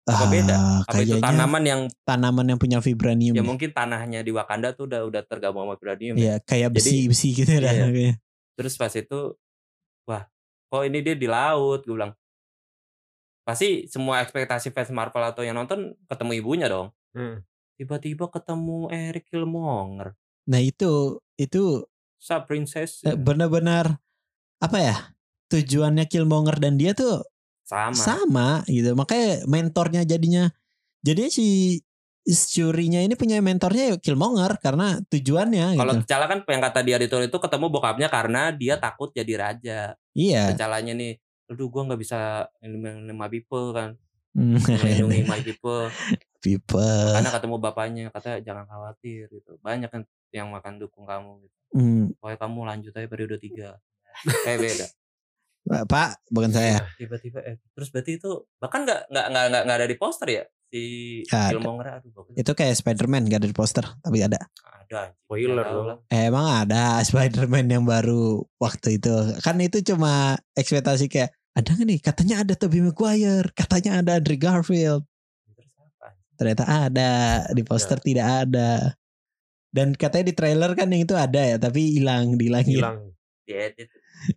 apa Ah, beda? Apa itu tanaman yang tanaman yang punya vibranium ya ya, mungkin tanahnya di Wakanda tuh udah udah tergabung sama vibranium. ya. ya kayak besi besi gitu dah Iya. kayaknya. Terus pas itu wah, kok ini dia di laut gue bilang. Pasti semua ekspektasi fans Marvel atau yang nonton ketemu ibunya dong. Hmm. Tiba-tiba ketemu Eric Killmonger. nah itu itu Sa princess eh, benar-benar apa ya tujuannya Killmonger dan dia tuh sama. sama gitu makanya mentornya jadinya jadi si Shuri-nya ini punya mentornya ya Killmonger karena tujuannya Kalau gitu T'Challa kan yang kata dia itu ketemu bokapnya karena dia takut jadi raja. iya T'Challanya nih, aduh gua nggak bisa melindungi my people kan, Hmm, [laughs] melindungi my people. people Karena ketemu bapaknya, kata jangan khawatir gitu. Banyak kan yang makan dukung kamu gitu. Hmm, Pokoknya kamu lanjut aja periode 3 Kayak beda. Pak bukan saya Tiba-tiba eh terus berarti itu bahkan nggak nggak nggak nggak ada di poster ya si ada. Killmonger aduh bagus. itu kayak Spider-Man gak ada di poster tapi ada Ada. Spoiler lah. Eh, emang ada Spider-Man yang baru waktu itu kan itu cuma ekspektasi kayak ada nggak nih katanya ada Tobey Maguire katanya ada Andrew Garfield ternyata ada di poster tidak ada dan katanya di trailer kan yang itu ada ya tapi hilang dihilangin Hilang. Diedit.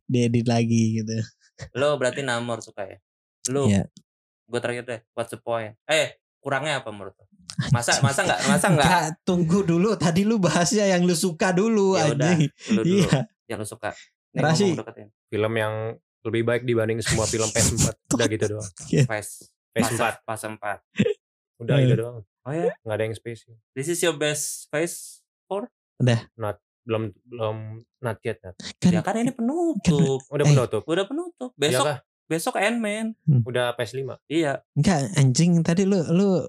diedit lagi gitu Lo berarti Namor suka ya? Lo Iya. gue terakhir deh, what's the point? Eh, kurangnya apa menurut lo? Masa masa nggak masa nggak tunggu dulu tadi lu bahasnya yang lu suka dulu Ya udah, anjing lu dulu iya yang lo suka. Rasi. Film yang lebih baik dibanding semua film [laughs] PS4. Udah gitu doang. Phase PS4. Pas 4. Udah Eh. itu doang. Oh ya, Nggak ada yang spesial. this is your best phase. Belum belum not yet. Nat. kan Ya kan ini penutup. Udah Eh. penutup. Udah penutup. Besok kah? besok Ant-Man. Udah PS5. Iya. enggak anjing tadi lu lu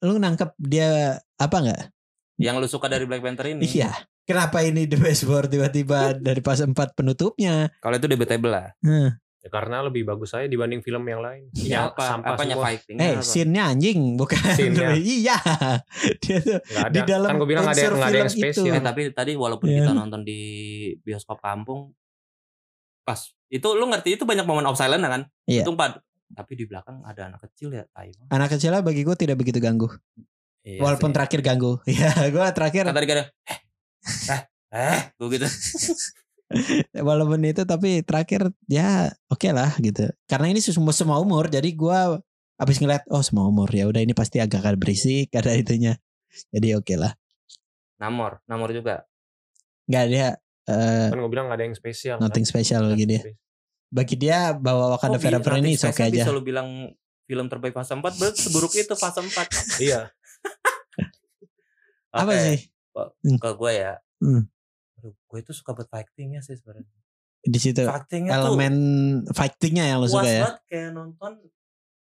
lu nangkep dia apa enggak Yang lu suka dari Black Panther ini. iya kenapa ini the best war tiba-tiba dari pas 4 penutupnya Kalau itu debatable lah. Hmm. Ya, karena lebih bagus saya dibanding film yang lain. Ya, apa? sampah Apanya semua. fighting? Eh, scene-nya anjing, bukan. Scene-nya. [laughs] iya. Dia tuh ada. di dalam kan gue bilang nggak ada, nggak ada yang film itu. spesial. Eh tapi tadi walaupun Iya. kita nonton di bioskop kampung pas itu lu ngerti itu banyak momen of silence kan? Iya. Itu empat. Tapi di belakang ada anak kecil ya, tai banget. Anak kecilnya bagi gue tidak begitu ganggu. Iya Walaupun sih. terakhir ganggu. [laughs] Iya, gue terakhir Kan tadi kan eh eh eh gue gitu. [laughs] walaupun itu tapi terakhir ya oke lah gitu. Karena ini semua semua umur, jadi gue abis ngeliat oh semua umur ya udah ini pasti agak agak berisik [laughs] ada itunya. Jadi oke lah. Namor, Namor juga. Nggak ada eh Kan gue bilang nggak ada yang spesial. nothing kan? special Nggak bagi dia. spesial. bagi dia bahwa Wakanda bi- Forever ini oke Space-nya aja. bisa lu bilang film terbaik fase 4 berarti seburuk itu fase 4 Iya. Apa Oke, sih? ke gue ya Hmm. Aduh, gue itu suka buat fightingnya sih sebenarnya Di situ fightingnya elemen fightingnya yang lo tuh suka ya. banget kayak nonton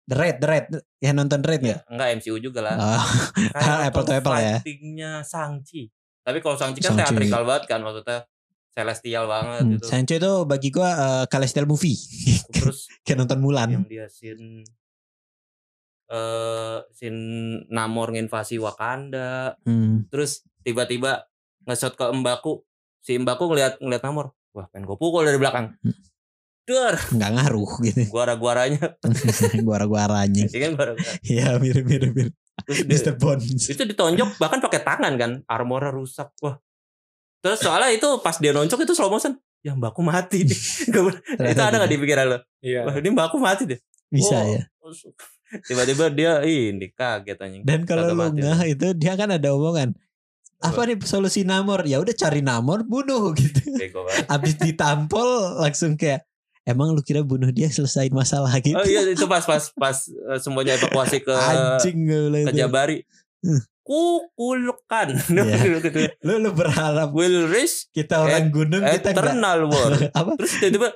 The Raid, The Raid. Ya nonton The Raid ya, nggak? enggak MCU juga lah Oh, [laughs] Kayak [laughs] apple to apple ya. fightingnya Shang-Chi tapi kalau Shang-Chi kan Shang-Chi. teatrikal banget kan maksudnya celestial banget hmm. gitu Sancho itu bagi gua uh, Celestial movie. terus [laughs] Kayak nonton Mulan. yang dia scene eh scene Namor nginvasi Wakanda Hmm. terus tiba-tiba nge-shot ke Mbaku si Mbaku ngeliat ngeliat Namor wah pengen gue pukul dari belakang Hmm. Dar, Nggak ngaruh gitu. guara-guaranya [laughs] Guara-guara anjing. Iya kan guara-guara. Iya mirip-mirip. mirip. Mr. Bones. itu ditonjok bahkan pakai tangan kan armornya rusak wah terus soalnya itu pas dia nonjok itu slow motion ya Mbaku mati nih [laughs] Gak bener. itu ada nggak tidak. di pikiran lo Iya. wah ini Mbaku mati deh Bisa Wah, ya. tiba-tiba dia ini kaget anjing Dan kalau lu mati. ngeh itu dia kan ada omongan. Apa nih solusi Namor? Ya udah cari Namor bunuh [laughs] gitu. bego banget Abis ditampol langsung kayak emang lu kira bunuh dia selesai masalah gitu. Oh iya itu pas pas pas eh, semuanya evakuasi ke Anjing ke. Jabari. Hmm. Kukulkan. Iya. [laughs] gitu. Lu lu berharap Will reach kita orang gunung kita enggak eternal war. [laughs] apa Terus tiba-tiba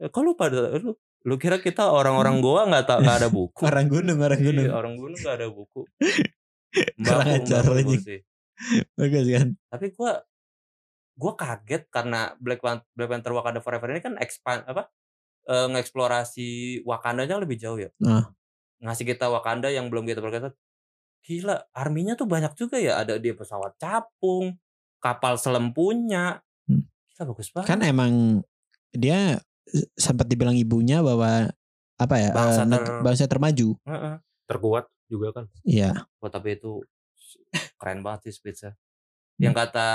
eh, kok lu pada lu lu kira kita orang-orang goa nggak tak nggak ada buku? orang gunung orang gunung. Iya, orang gunung nggak ada buku. Kurang ajar, sih. Bagus kan. Tapi gua gua kaget karena Black Panther, Black Panther Wakanda Forever ini kan expand apa? eh, ngeksplorasi Wakandanya lebih jauh ya. Ah. Ngasih kita Wakanda yang belum kita perkata. Gila, arminya tuh banyak juga ya. Ada dia pesawat capung, kapal selam punya. Hmm. Gila bagus banget. Kan emang dia sempat dibilang ibunya bahwa apa ya Bangsa eh, neg- ter- bangsa termaju. Heeh. Terkuat juga kan. Iya. Oh, tapi itu keren banget sih speechnya. Hmm. Yang kata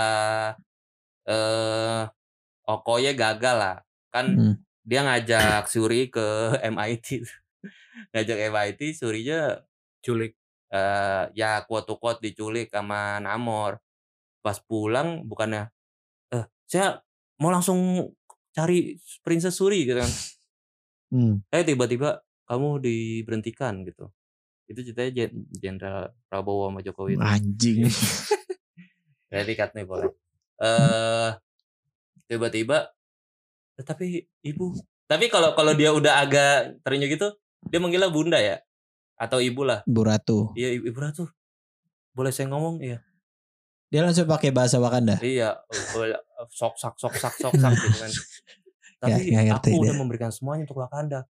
eh Okoye gagal lah. Kan Hmm. dia ngajak Suri ke [laughs] MIT. ngajak MIT, Surinya Culik. eh ya to quote diculik sama Namor. Pas pulang bukannya eh saya mau langsung cari Princess Suri gitu kan. Hmm. Eh tiba-tiba kamu diberhentikan gitu. Itu ceritanya Jen- Jenderal Prabowo sama Jokowi. itu. Anjing. [laughs] Jadi cut nih boleh. Eh tiba-tiba "Eh, tapi ibu. Tapi kalau kalau dia udah agak terenyuh gitu, dia manggilnya bunda ya atau ibu lah. Bu Ratu. Iya ibu, ibu ratu. Boleh saya ngomong? Iya. Dia langsung pakai bahasa Wakanda. Iya, boleh sok sak sok sak sok sak gitu kan. [laughs] Tapi ngerti aku udah dia. memberikan semuanya untuk Wakanda.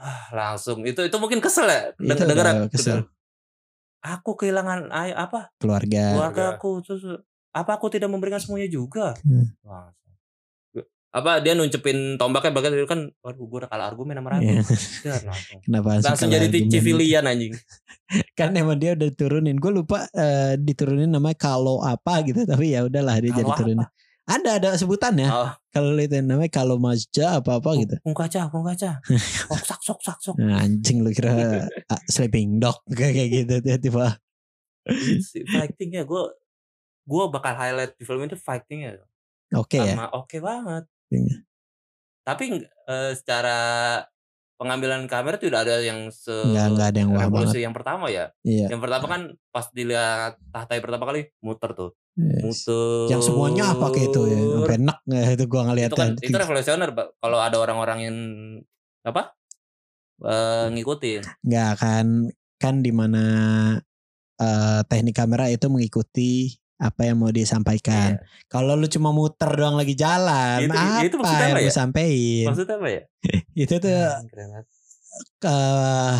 Ah, langsung itu itu mungkin kesel ya dengar udah kesel. Aku kehilangan ay apa Keluarga. keluarga aku terus apa aku tidak memberikan semuanya juga Hmm. Langsung. apa dia nuncepin tombaknya bagian itu kan waduh gue udah kalah argumen sama Ratu Iya. Dar, langsung Kenapa langsung kalah jadi civilian anjing [laughs] Kan emang dia udah turunin. Gue lupa eh, diturunin namanya kalau apa gitu. Tapi ya udahlah dia jadi Kalau turunin. Ada ada sebutannya. oh Kalau itu namanya kalau Mazda apa apa gitu. kung kaca kung kaca [laughs] sok sak sok sak sok Nah, anjing lu kira ah, sleeping dog [laughs] kayak gitu tiba-tiba. Si fightingnya gue gue bakal highlight di film itu fightingnya Oke ya. sama oke banget Iya. tapi eh, secara pengambilan kamera tidak ada yang se Nggak- nggak ada yang wah revolusi yang pertama ya Iya. yang pertama kan pas dilihat tahta yang pertama kali muter tuh. Muter Yang semuanya apa kayak itu ya. Sampai enak nggak itu gua itu ngeliatnya. kan itu revolusioner Pak. kalau ada orang-orang yang apa eh, ngikutin Nggak kan kan di mana eh, teknik kamera itu mengikuti apa yang mau disampaikan. Iya. Kalau lu cuma muter doang lagi jalan, Itu- apa itu maksudnya yang apa lu ya? sampein? maksudnya apa ya [laughs] Itu tuh Hmm, banget. eh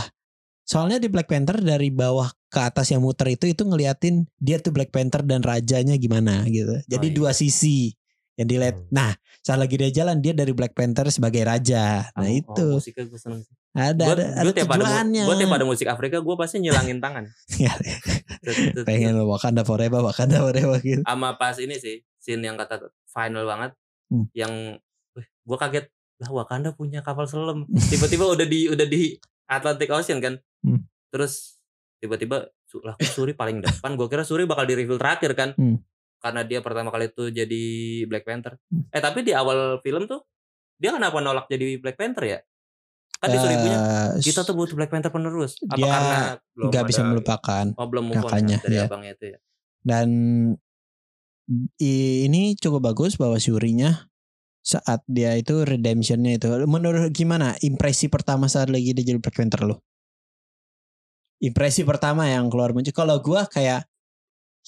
soalnya di Black Panther dari bawah ke atas yang muter itu itu ngeliatin dia tuh Black Panther dan rajanya gimana gitu. Jadi iya. dua sisi yang dilihat. Hmm. Nah, saat lagi dia jalan dia dari Black Panther sebagai raja. Nah, Oh, itu oh, musiknya gue seneng sih ada gue ada, ada tiap ada mu- tujuannya. gua tiap ada musik Afrika gue pasti nyilangin tangan [laughs] Ya, Pengen lo Wakanda forever, Wakanda forever gitu. sama pas ini sih scene yang kata final banget Hmm. yang gue kaget lah Wakanda punya kapal selam tiba-tiba udah di udah di Atlantic Ocean kan Hmm. terus tiba-tiba lah Suri paling depan gue kira Suri bakal di reveal terakhir kan Hmm. karena dia pertama kali itu jadi Black Panther Hmm. eh tapi di awal film tuh dia kenapa nolak jadi Black Panther ya? Kan disuruh ibunya Eh, kita tuh butuh Black Panther penerus. Apa Dia karena belum nggak bisa melupakan Oh belum kakaknya, ya, dari ya. abangnya itu ya. dan ini cukup bagus bahwa Shuri-nya saat dia itu redemptionnya itu menurut gimana impresi pertama saat lagi dia jadi Black Panther lo impresi pertama yang keluar muncul kalau gua kayak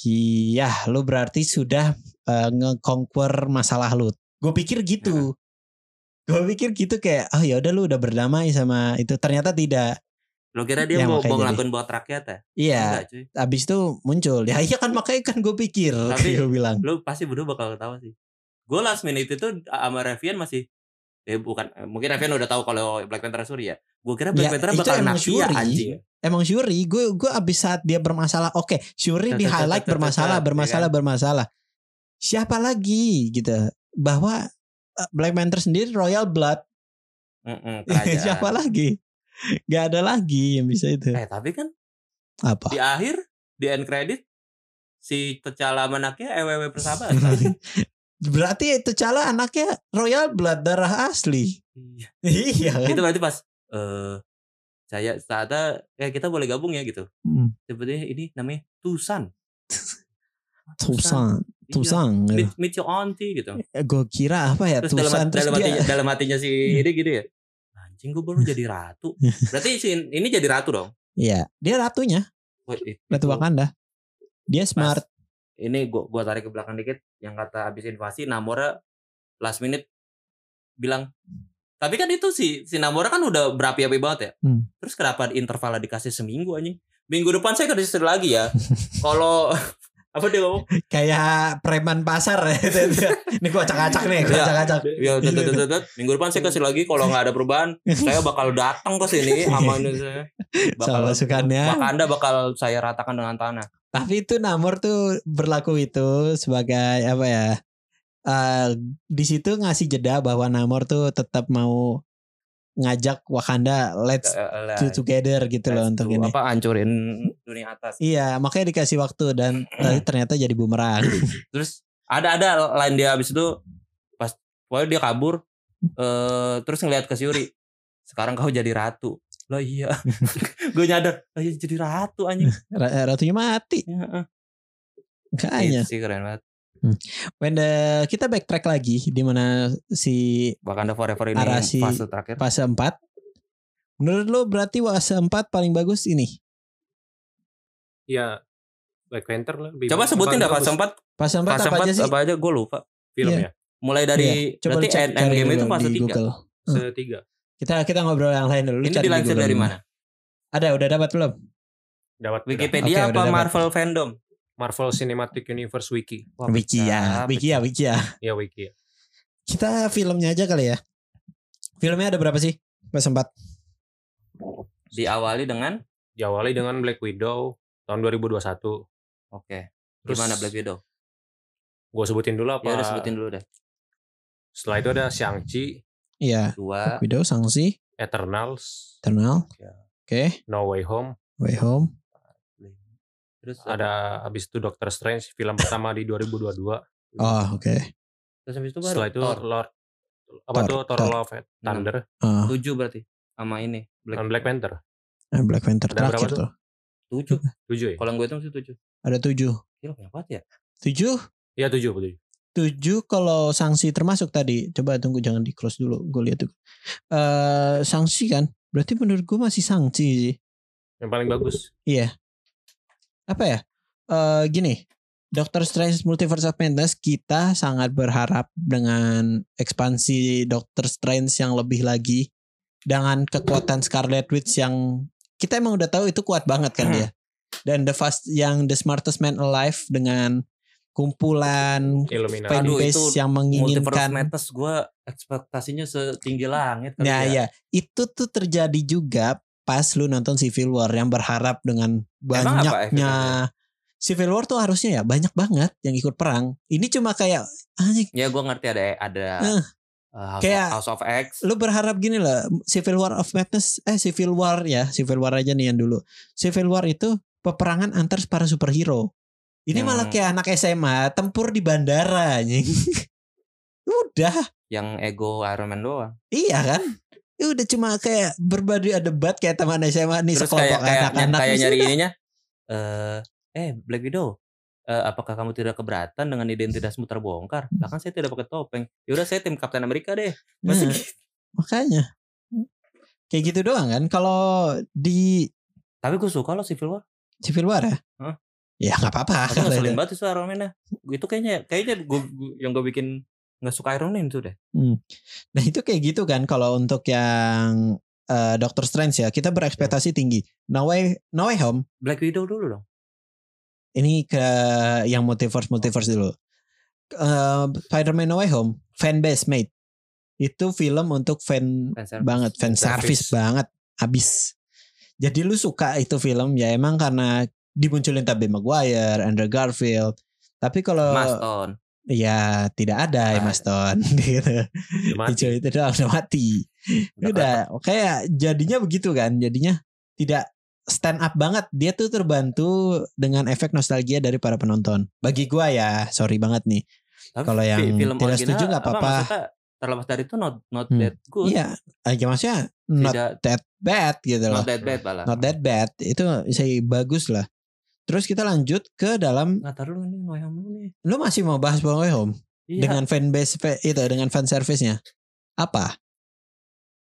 iya lu berarti sudah uh, nge-conquer masalah lu gue pikir gitu gue pikir gitu kayak oh ya udah lu udah berdamai sama itu ternyata tidak Lo kira dia Ya, mau, mau ngelakuin buat rakyat ya? iya Enggak abis itu muncul ya iya kan makanya kan gue pikir [laughs] Tapi- gue bilang Lo pasti berdua bakal ketawa sih. Gue last minute itu sama Revian masih eh bukan eh, mungkin Revian udah tahu kalau Black Panther Suri ya. Gue kira Black Ya, Panther bakal Nakia Shuri. anjing. Emang Shuri, gue gue abis saat dia bermasalah, oke, Shuri Tet, di highlight bermasalah, [laughs] bermasalah, ya bermasalah. Siapa lagi gitu? Bahwa uh, Black Panther sendiri Royal Blood, [laughs] kerajaan. siapa lagi? Gak ada lagi yang bisa itu. Eh tapi kan Apa? di akhir di end credit si T'Challa anaknya EWW persahabatan. [laughs] Berarti itu cala anaknya Royal Blood darah asli. Iya. iya kan? itu berarti pas eh saya saatnya ya kita boleh gabung ya gitu. Hmm. Sebetulnya ini namanya Tusan. [laughs] Tusan, Iya. Tusan. Meet, meet your auntie gitu. Gue kira apa ya Terus dalam, Tusan terus dalam dia hatinya dalam hatinya si [laughs] ini gitu ya. Anjing gue baru jadi ratu. [laughs] Berarti si ini jadi ratu dong. Iya, dia ratunya, Ratu Wakanda. Dia smart. Ini gua gua tarik ke belakang dikit yang kata habis invasi Namora last minute bilang tapi kan itu si si Namora kan udah berapi-api banget ya. Hmm. Terus kenapa intervalnya dikasih seminggu anjing? Minggu depan saya kasih lagi ya. [laughs] Kalau apa dia ngomong? kayak preman pasar ya. [laughs] Ini gua acak-acak nih, gua Iya. acak-acak. Ya, minggu depan saya kasih lagi kalau nggak ada perubahan, [laughs] saya bakal datang ke sini sama ini saya. Sama pasukannya. Wakanda bakal saya ratakan dengan tanah. Tapi itu Namor tuh berlaku itu sebagai apa ya? Eh di situ ngasih jeda bahwa Namor tuh tetap mau ngajak Wakanda let's Eh, do together gitu loh let's untuk do- ini. apa hancurin dunia atas. Iya, makanya dikasih waktu dan [clears throat] eh, ternyata jadi bumerang. [clears throat] Terus ada ada lain dia habis itu pas pokoknya dia kabur eh terus ngeliat ke Syuri. Sekarang kau jadi ratu. Lah iya. [laughs] Gue nyadar, lah iya jadi ratu anjing. [laughs] Ra- Ratunya mati. Ya, eh. Kayaknya. Sih keren banget. When the- kita backtrack lagi di mana si Wakanda Forever ini Arasi- fase terakhir. fase 4. Menurut lo berarti fase 4 paling bagus ini? Iya. Black Panther lah. lebih Coba sebutin dah fase bagus 4. Fase 4 Fase apa 4 aja sih? apa aja gue lupa. filmnya. Mulai dari Iya, Coba berarti cek end, Endgame dulu itu fase di 3. Google. Setiga. Kita kita ngobrol yang lain dulu. Lu Ini cari di dilansir Google dari mana? Ada udah dapat belum? Dapat udah. Wikipedia udah apa. Marvel fandom? Marvel Cinematic Universe Wiki. Wah, Wiki ya, Wiki ya, Wiki ya. Ya Wiki. ya. Kita filmnya aja kali ya. Filmnya ada berapa sih? Fase 4. Diawali dengan Diawali dengan Black Widow tahun 2021. Oke. Terus Gimana Black Widow? Gue sebutin dulu apa? Ya udah sebutin dulu deh. Setelah itu ada Shang-Chi, Iya. Dua. Widow, Sangsi, Eternals, Eternal. Ya. Oke, No Way Home. Way Home. Terus Ada abis itu Doctor Strange film pertama di 2022. Oh, oke. Terus habis itu baru Setelah itu Thor. Lord apa Thor, tuh Thor, Thor. Love and Thunder Ah, tujuh berarti sama ini Black dan Black Panther. eh, Black Panther Ada terakhir tuh? tujuh. [laughs] Tujuh ya? Kalau gue hitung sih tujuh. Ada tujuh. Gila banyak banget ya. Tujuh? Iya tujuh, tujuh. Tujuh kalau sanksi termasuk tadi. Coba tunggu jangan di cross dulu. Gue lihat tuh. Eh sanksi kan? Berarti menurut gue masih sanksi sih. Yang paling bagus. Iya. Apa ya? Eh gini. Doctor Strange Multiverse of Madness kita sangat berharap dengan ekspansi Doctor Strange yang lebih lagi dengan kekuatan Scarlet Witch yang kita emang udah tahu itu kuat banget kan dia. Dan the fast yang the smartest man alive dengan kumpulan Illuminati. fan Aduh, base itu yang Multiverse menginginkan Madness gue ekspektasinya setinggi langit Nah ya. ya itu tuh terjadi juga pas lu nonton Civil War yang berharap dengan banyaknya Civil War tuh harusnya ya banyak banget yang ikut perang. Ini cuma kayak anjing Ya gue ngerti ada ada uh, House, kayak- of, House of X. lu berharap gini lah Civil War of Madness eh Civil War ya Civil War aja nih yang dulu. Civil War itu peperangan antar para superhero. Ini Yang- malah kayak anak SMA tempur di bandara anjing. [laughs] Udah yang ego Iron Man doang. Iya kan? Ya udah cuma kayak berbadu debat kayak teman SMA nih Terus sekelompok kayak kayak anak-anak kayak di nyari [laughs] ininya eh eh Black Widow eh, apakah kamu tidak keberatan dengan identitasmu terbongkar? Lah kan saya tidak pakai topeng. Yaudah saya tim Kapten Amerika deh. Masih Nah, gitu. makanya kayak gitu doang kan kalau di Tapi gue suka loh Civil War. Civil War ya Hah? ya nggak apa-apa Aku ngeselin banget itu Iron Man-nya. Itu kayaknya kayaknya gua, gua- yang gue bikin nggak suka Iron Man itu deh. nah itu kayak gitu kan kalau untuk yang eh, Doctor Strange ya kita berekspektasi tinggi. No Way No Way Home. Black Widow dulu dong. ini ke yang multiverse multiverse dulu. Eh, Spider-Man No Way Home fanbase made itu film untuk fan Fan service. banget fan service banget abis. Jadi lu suka itu film ya emang karena dimunculin Tobey Maguire Andrew Garfield. Tapi kalau Maston. Ya tidak ada Emma Ah. Stone gitu Udah mati. Hijau itu doang udah mati Udah udah kayak jadinya begitu kan jadinya tidak stand up banget dia tuh terbantu dengan efek nostalgia dari para penonton bagi gua ya sorry banget nih Kalau yang fi- film tidak original, setuju nggak apa-apa. terlepas dari itu not not Hmm. that good. iya aja maksudnya not Tidak that bad gitu loh not that bad malah. not that bad itu saya bagus lah terus kita lanjut ke dalam Nggak taruh nih No Way Home dulu nih. lu masih mau bahas No Way Home Iya. dengan fanbase fa- itu dengan fan service-nya apa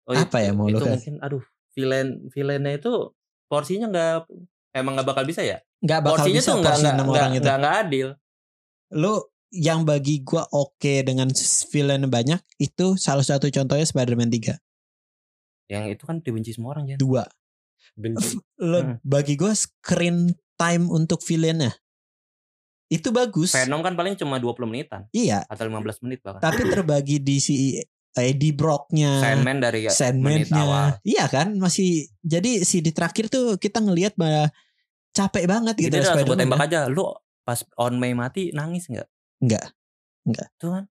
Oh, apa itu- ya mau lu itu kasih? mungkin aduh villain villainnya itu porsinya nggak emang nggak bakal bisa ya nggak bakal porsinya bisa tuh nggak nggak nggak nggak adil lu yang bagi gua oke dengan s- villain banyak itu salah satu contohnya Spider-Man 3 yang itu kan dibenci semua orang ya dua Benci. Lu- Hmm. bagi gua screen time untuk villainnya. Itu bagus. Venom kan paling cuma 20 menitan. Iya. Atau 15 menit bahkan. Tapi terbagi di si Eddie Brocknya Sandman dari menit awal. Sandman-nya iya kan? Masih jadi si di terakhir tuh kita ngelihat bahwa capek banget gitu Jadi langsung tembak aja lu pas on May mati nangis nggak? Nggak. Nggak. tuh kan.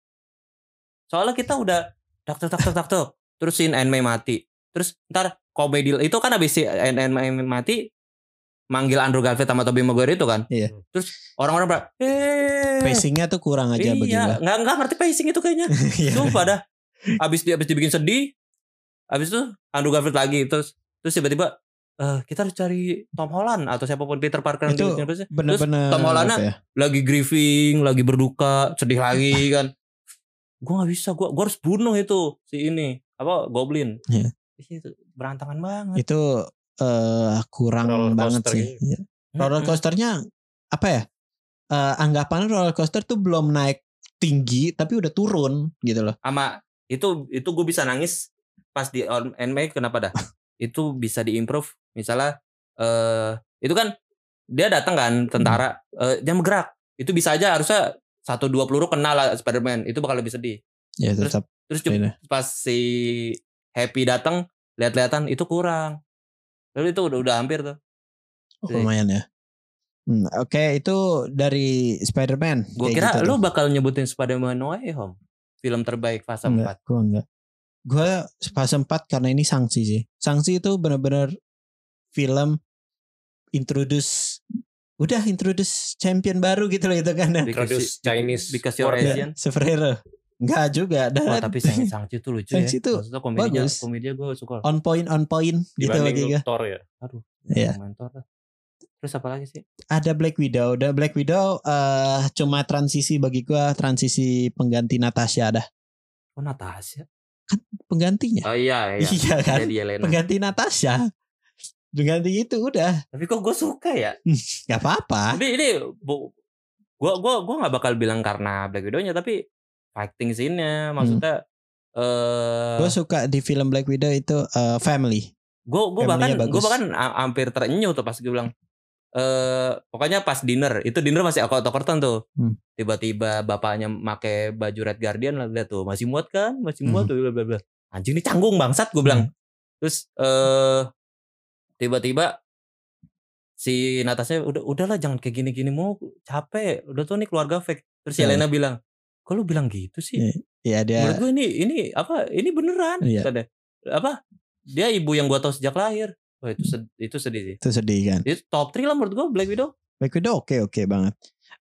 Soalnya kita udah tak tak tak tak tak terus si May mati. Terus ntar komedi itu kan habis si May mati manggil Andrew Garfield sama Tobey Maguire itu kan Iya. terus orang-orang ber eh pacingnya tuh kurang aja bagi gua iya nggak nggak ngerti pacing itu kayaknya [laughs] Iya. Sumpah dah. Abis dia abis dibikin sedih. Abis itu Andrew Garfield lagi terus terus tiba-tiba eh kita harus cari Tom Holland atau siapa pun Peter Parker yang Itu bener-bener Tom Holland ya? lagi grieving, lagi berduka, sedih lagi [laughs] kan. Gua nggak bisa, gua gua harus bunuh itu si ini apa Goblin. Iya. Itu berantakan banget. itu eh kurang Roller banget sih. gitu. Iya. Roller coasternya apa ya? Eh anggapan roller coaster tuh belum naik tinggi tapi udah turun gitu loh. Sama itu itu gue bisa nangis pas di on and May kenapa dah? [laughs] itu bisa diimprove misalnya eh itu kan dia datang kan tentara eh, dia bergerak itu bisa aja harusnya satu dua peluru kena lah Spiderman itu bakal lebih sedih Ya Terus- tetap terus pas si Happy datang lihat-lihatan itu kurang lalu itu udah udah hampir tuh Oh, lumayan ya. Hmm, Oke itu dari Spider-Man. gue kira gitu lu tuh. bakal nyebutin Spider-Man No Way Home film terbaik fase enggak, 4 Gue enggak. Gue fase 4 karena ini sanksi sih. Sanksi itu benar-benar film introduce udah introduce champion baru gitu loh itu kan. Introduce Chinese because you're sport. Asian Superhero. Enggak juga. Dan Wah tapi Sang Sangchi itu lucu Shang-Chi ya. tuh Maksudnya komedinya, bagus. komedinya gue suka. on point on point gitu lu gue. Thor ya. Aduh, Iya. mentor lah. Terus apa lagi sih? Ada Black Widow. Ada Black Widow eh cuma transisi bagi gua transisi pengganti Natasha dah. Oh Natasha. Penggantinya. Oh iya iya. [laughs] Iya kan? Jadi Elena. Pengganti Natasha. Pengganti itu udah Tapi kok gue suka ya. [laughs] nggak apa-apa. Ini ini bu, gua gua gua nggak bakal bilang karena Black Widow-nya tapi fighting scene-nya maksudnya eh Gue suka di film Black Widow itu eh, family. gue gue bahkan gue bahkan ha- hampir terenyuh tuh pas gue bilang eh pokoknya pas dinner itu dinner masih aku curtain tuh. Hmm. tiba-tiba bapaknya make baju Red Guardian lah lihat tuh masih muat kan? Masih muat Hmm. tuh bla bla bla. Anjing ini canggung bangsat gue bilang. Terus eh tiba-tiba si Natasha udah udahlah jangan kayak gini-gini mau capek. Udah tuh nih keluarga fake. Terus. Elena bilang kok lu bilang gitu sih Iya. Ya dia menurut gue ini ini apa ini beneran Iya. Dia. apa dia ibu yang gua tahu sejak lahir Wah, itu sedih, itu sedih sih itu sedih kan. itu top 3 lah menurut gua Black Widow Black Widow oke oke banget.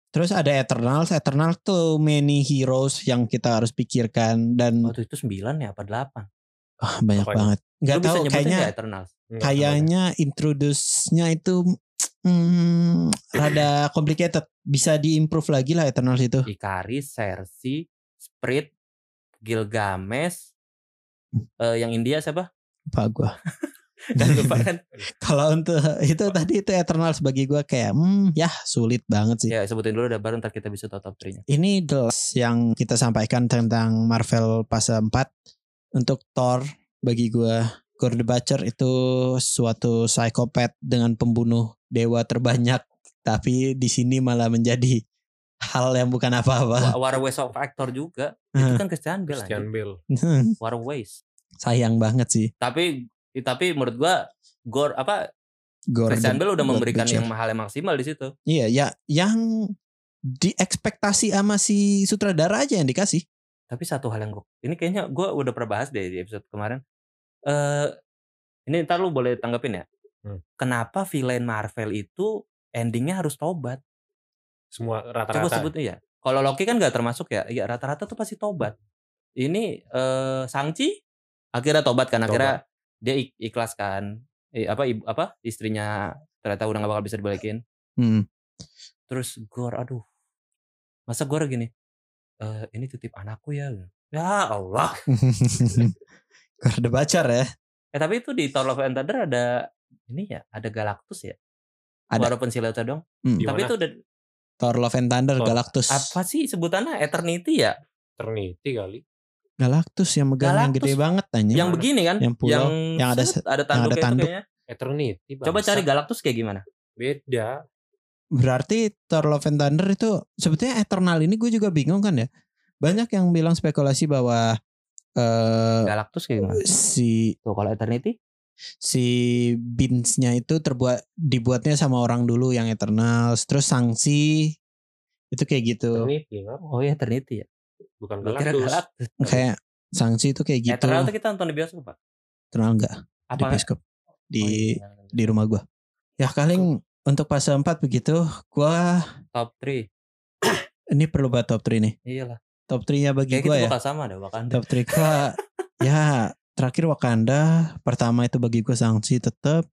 Terus ada Eternals. Eternals tuh many heroes yang kita harus pikirkan dan Waktu itu 9 ya apa 8? ah, banyak Apanya? banget. Bisa tahu kayaknya Eternals? Kayaknya introduce-nya itu hmm, rada complicated. Bisa diimprove lagi lah Eternals itu. Ikaris, Cersei, Sprit, Gilgamesh, eh, yang India siapa? Pak gua. [laughs] Dan lupa kan? [laughs] Kalau untuk itu tadi itu Eternals bagi gua kayak hmm ya sulit banget sih. ya sebutin dulu udah baru ntar kita bisa top 3 nya Ini the last yang kita sampaikan tentang Marvel fase 4 untuk Thor bagi gua the Butcher itu suatu psikopat dengan pembunuh dewa terbanyak tapi di sini malah menjadi hal yang bukan apa-apa. War Ways of Actor juga. Itu kan Christian Bale aja. Christian Bale. War Ways. Sayang banget sih Tapi tapi menurut gua Gore apa Gore Christian Bale udah memberikan Butcher. yang mahal yang maksimal di situ. Iya, ya yang diekspektasi sama si sutradara aja yang dikasih. Tapi satu hal yang gua ini kayaknya gua udah pernah bahas deh di episode kemarin. Eh ini ntar lu boleh tanggepin ya. Hmm. Kenapa villain Marvel itu endingnya harus tobat? Semua Coba rata-rata. sebut ya. Kalau Loki kan gak termasuk ya. Ya rata-rata tuh pasti tobat. Ini eh Sangchi akhirnya tobat kan akhirnya dia ik- ikhlas kan. Eh, apa ibu apa istrinya ternyata udah gak bakal bisa dibalikin. Hmm. Terus Gor aduh. Masa Gor gini? Eh ini titip anakku ya. Ya Allah. Gore the Butcher ya. Eh tapi itu di Thor Love and Thunder ada ini ya, ada Galactus ya. Ada. Walaupun silhouette dong. Hmm. Tapi itu udah Thor Love and Thunder Thor. Galactus. apa sih sebutannya Eternity ya? Trinity kali. Galactus yang megang yang Galactus. gede banget tanya. Yang begini kan? Yang pulau, yang ada set, se- ada tanduk ada tanduk. kayaknya. Eternity. Coba bangsa. cari Galactus kayak gimana? Beda. Berarti Thor Love and Thunder itu sebetulnya Eternal ini gue juga bingung kan ya. Banyak yang bilang spekulasi bahwa eh Galactus kayak gimana? si Tuh kalau Eternity si Beans-nya itu terbuat dibuatnya sama orang dulu yang Eternals, terus Sangsi itu kayak gitu. Eternity kan? Oh ya Eternity ya. Bukan Galactus. Galactus. Kayak Sangsi itu kayak gitu. Eternal tuh kita nonton di bioskop, Pak. Eternal enggak di Apa? bioskop di Oh, iya. di rumah gua. Ya paling untuk fase 4 begitu, gua top 3. [coughs] ini perlu buat top 3 nih. Iyalah. Top 3-nya bagi Kayak gua kita ya. bakal sama deh Wakanda. Top 3 gua ya terakhir Wakanda, pertama itu bagi gua Sangsi tetap.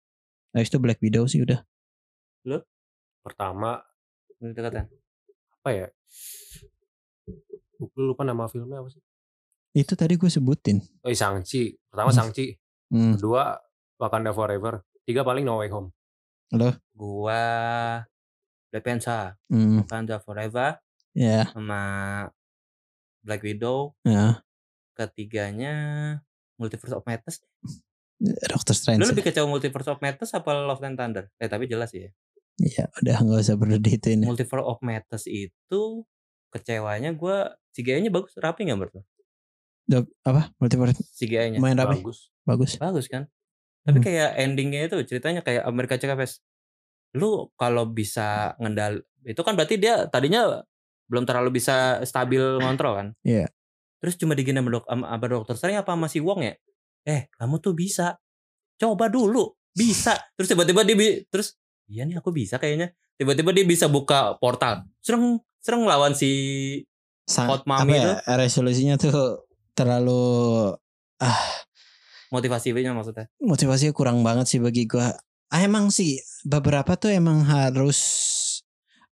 Habis itu Black Widow sih udah. Pertama Itu kata. apa ya? Gue lupa nama filmnya apa sih? Itu tadi gue sebutin. Oh, iya, Shang-Chi. Pertama Hmm. Shang-Chi. Hmm. Kedua Wakanda Forever. Tiga paling No Way Home. Gua Black Panther, Hmm. Wakanda Forever Ya, sama Black Widow. ya. Ketiganya Multiverse of Madness. Doctor Strange. Lu lebih kecewa Multiverse of Madness apa Love and Thunder? Eh tapi jelas sih ya. Iya, udah nggak usah perlu diituin. ya. Multiverse of Madness itu kecewanya gua CGI-nya bagus, rapi nggak menurut lu? Dok, apa? Multiverse CGI-nya main rapi. Bagus. Bagus. bagus kan? Tapi Hmm. kayak endingnya itu ceritanya kayak Amerika Chavez. Lu kalau bisa ngendal itu kan berarti dia tadinya belum terlalu bisa stabil ngontrol kan? Iya. Terus cuma digini sama, dok, sama, sama dokter Strange apa sama si Wong ya? Eh, kamu tuh bisa. Coba dulu. Bisa. Terus tiba-tiba dia bi- terus iya nih aku bisa kayaknya. Tiba-tiba dia bisa buka portal. Sereng sereng lawan si Sang, Hot apa Mummy ya? Resolusinya tuh terlalu ah motivasi-nya maksudnya. motivasinya kurang banget sih bagi gua. Ah, emang sih beberapa tuh emang harus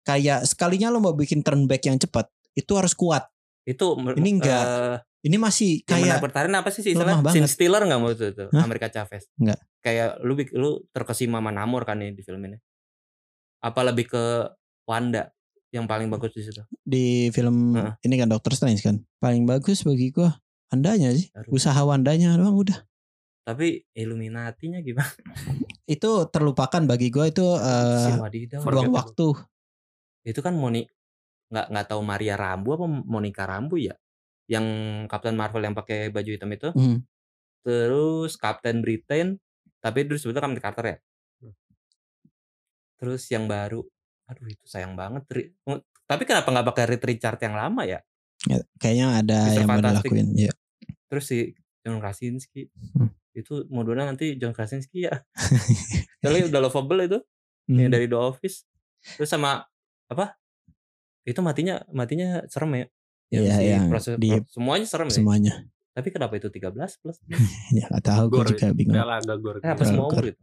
kayak sekalinya lo mau bikin turn back yang cepat itu harus kuat. Itu Ini enggak. eh, Ini masih kayak pertahanan apa sih sih lemah istilah banget. Sin Stealer nggak menurut lu itu Hah? Amerika Chavez Nggak. kayak lu lu terkesima sama Namor kan nih di film ini apa lebih ke Wanda yang paling bagus di situ di film Heeh. ini kan Doctor Strange kan. Paling bagus bagi gua Andanya sih. Aduh. Usaha Wandanya doang udah. tapi Illuminati-nya gimana Itu terlupakan bagi gua itu si eh buang Forgettable. waktu. itu kan Moni nggak nggak tahu Maria Rambo apa Monica Rambo ya yang Captain Marvel yang pakai baju hitam itu Hmm. terus Captain Britain tapi dulu sebetulnya Captain Carter ya Hmm. terus yang baru aduh itu sayang banget tapi kenapa nggak pakai Reed Richard yang lama ya Ya, kayaknya ada Mr. yang mau dilakuin. Ya. terus si John Krasinski Hmm. itu modalnya nanti John Krasinski ya [laughs] Soalnya udah lovable itu Hmm. yang dari The Office terus sama apa Itu matinya matinya serem ya. Iya, si yang proses- di- pro- semuanya serem ya. semuanya. Tapi kenapa itu 13 plus? [laughs] Ya gak tahu gue juga bingung. Udah lah agak gore. Eh, apa Gore, semua umur itu?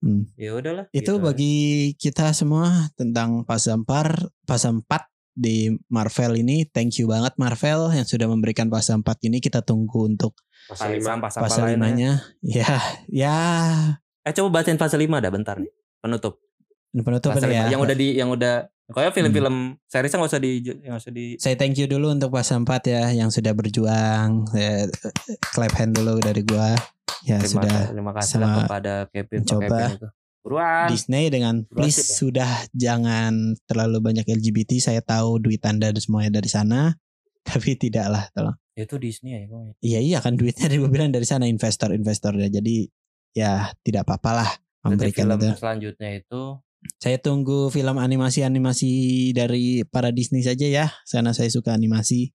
Hmm. Ya udahlah. Itu gitu. bagi kita semua tentang fase 4, fase 4 di Marvel ini. Thank you banget Marvel yang sudah memberikan fase 4 ini. Kita tunggu untuk Fase lima. sampah-sampah fase lainnya. 5-nya. Ya, ya Eh coba bacain fase 5 dah bentar nih. Penutup. penutup ini ya. 5. Yang udah di yang udah kayak film-film seriesnya nggak usah di nggak usah di Saya thank you dulu untuk fase 4 ya yang sudah berjuang. Ya, clap hand dulu dari gua. Ya terima, sudah terima kasih sama kepada Kevin itu. Buruan. Disney dengan Buruan please ya. sudah jangan terlalu banyak LGBT. Saya tahu duit Anda dan semuanya dari sana. [laughs] Tapi tidaklah tolong. Itu Disney ya. Iya iya kan duitnya gue bilang dari sana investor-investor ya. Jadi ya tidak apa-apa lah Berarti memberikan film itu. selanjutnya itu Saya tunggu film animasi-animasi dari para Disney saja ya. Sana saya suka animasi.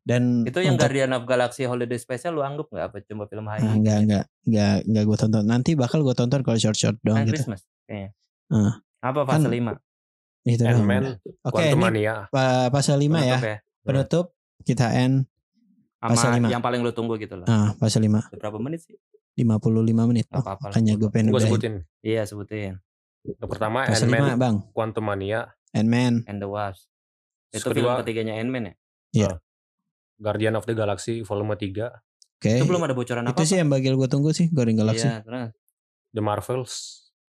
Dan itu yang untuk- Guardian of Galaxy Holiday Special lu anggap nggak apa cuma film Ah, high enggak enggak enggak enggak gue tonton. Nanti bakal gue tonton kalau short-short doang kan gitu. Christmas kayaknya. Ah. Apa fase Kan- 5? Itu. Ant-Man, Oke, Quantum ini Mania. pa- pasal 5 ya. Penutup ya. Penutup kita end Fase lima. yang paling lu tunggu gitu loh. ah pasal 5 Berapa menit sih? 55 menit. Oh, apa-apa lah. makanya gue pengen Gue sebutin. Iya sebutin. Yang pertama 5 Ant-Man, Bang. Quantum Mania. Ant-Man. And the Wasp. Terus Itu film kedua ketiganya Ant-Man ya? Guardian of the Galaxy volume 3. Oke. Itu belum ada bocoran apa? Itu sih yang bagel gue tunggu sih Guardian Galaxy. Iya, terus. The Marvels.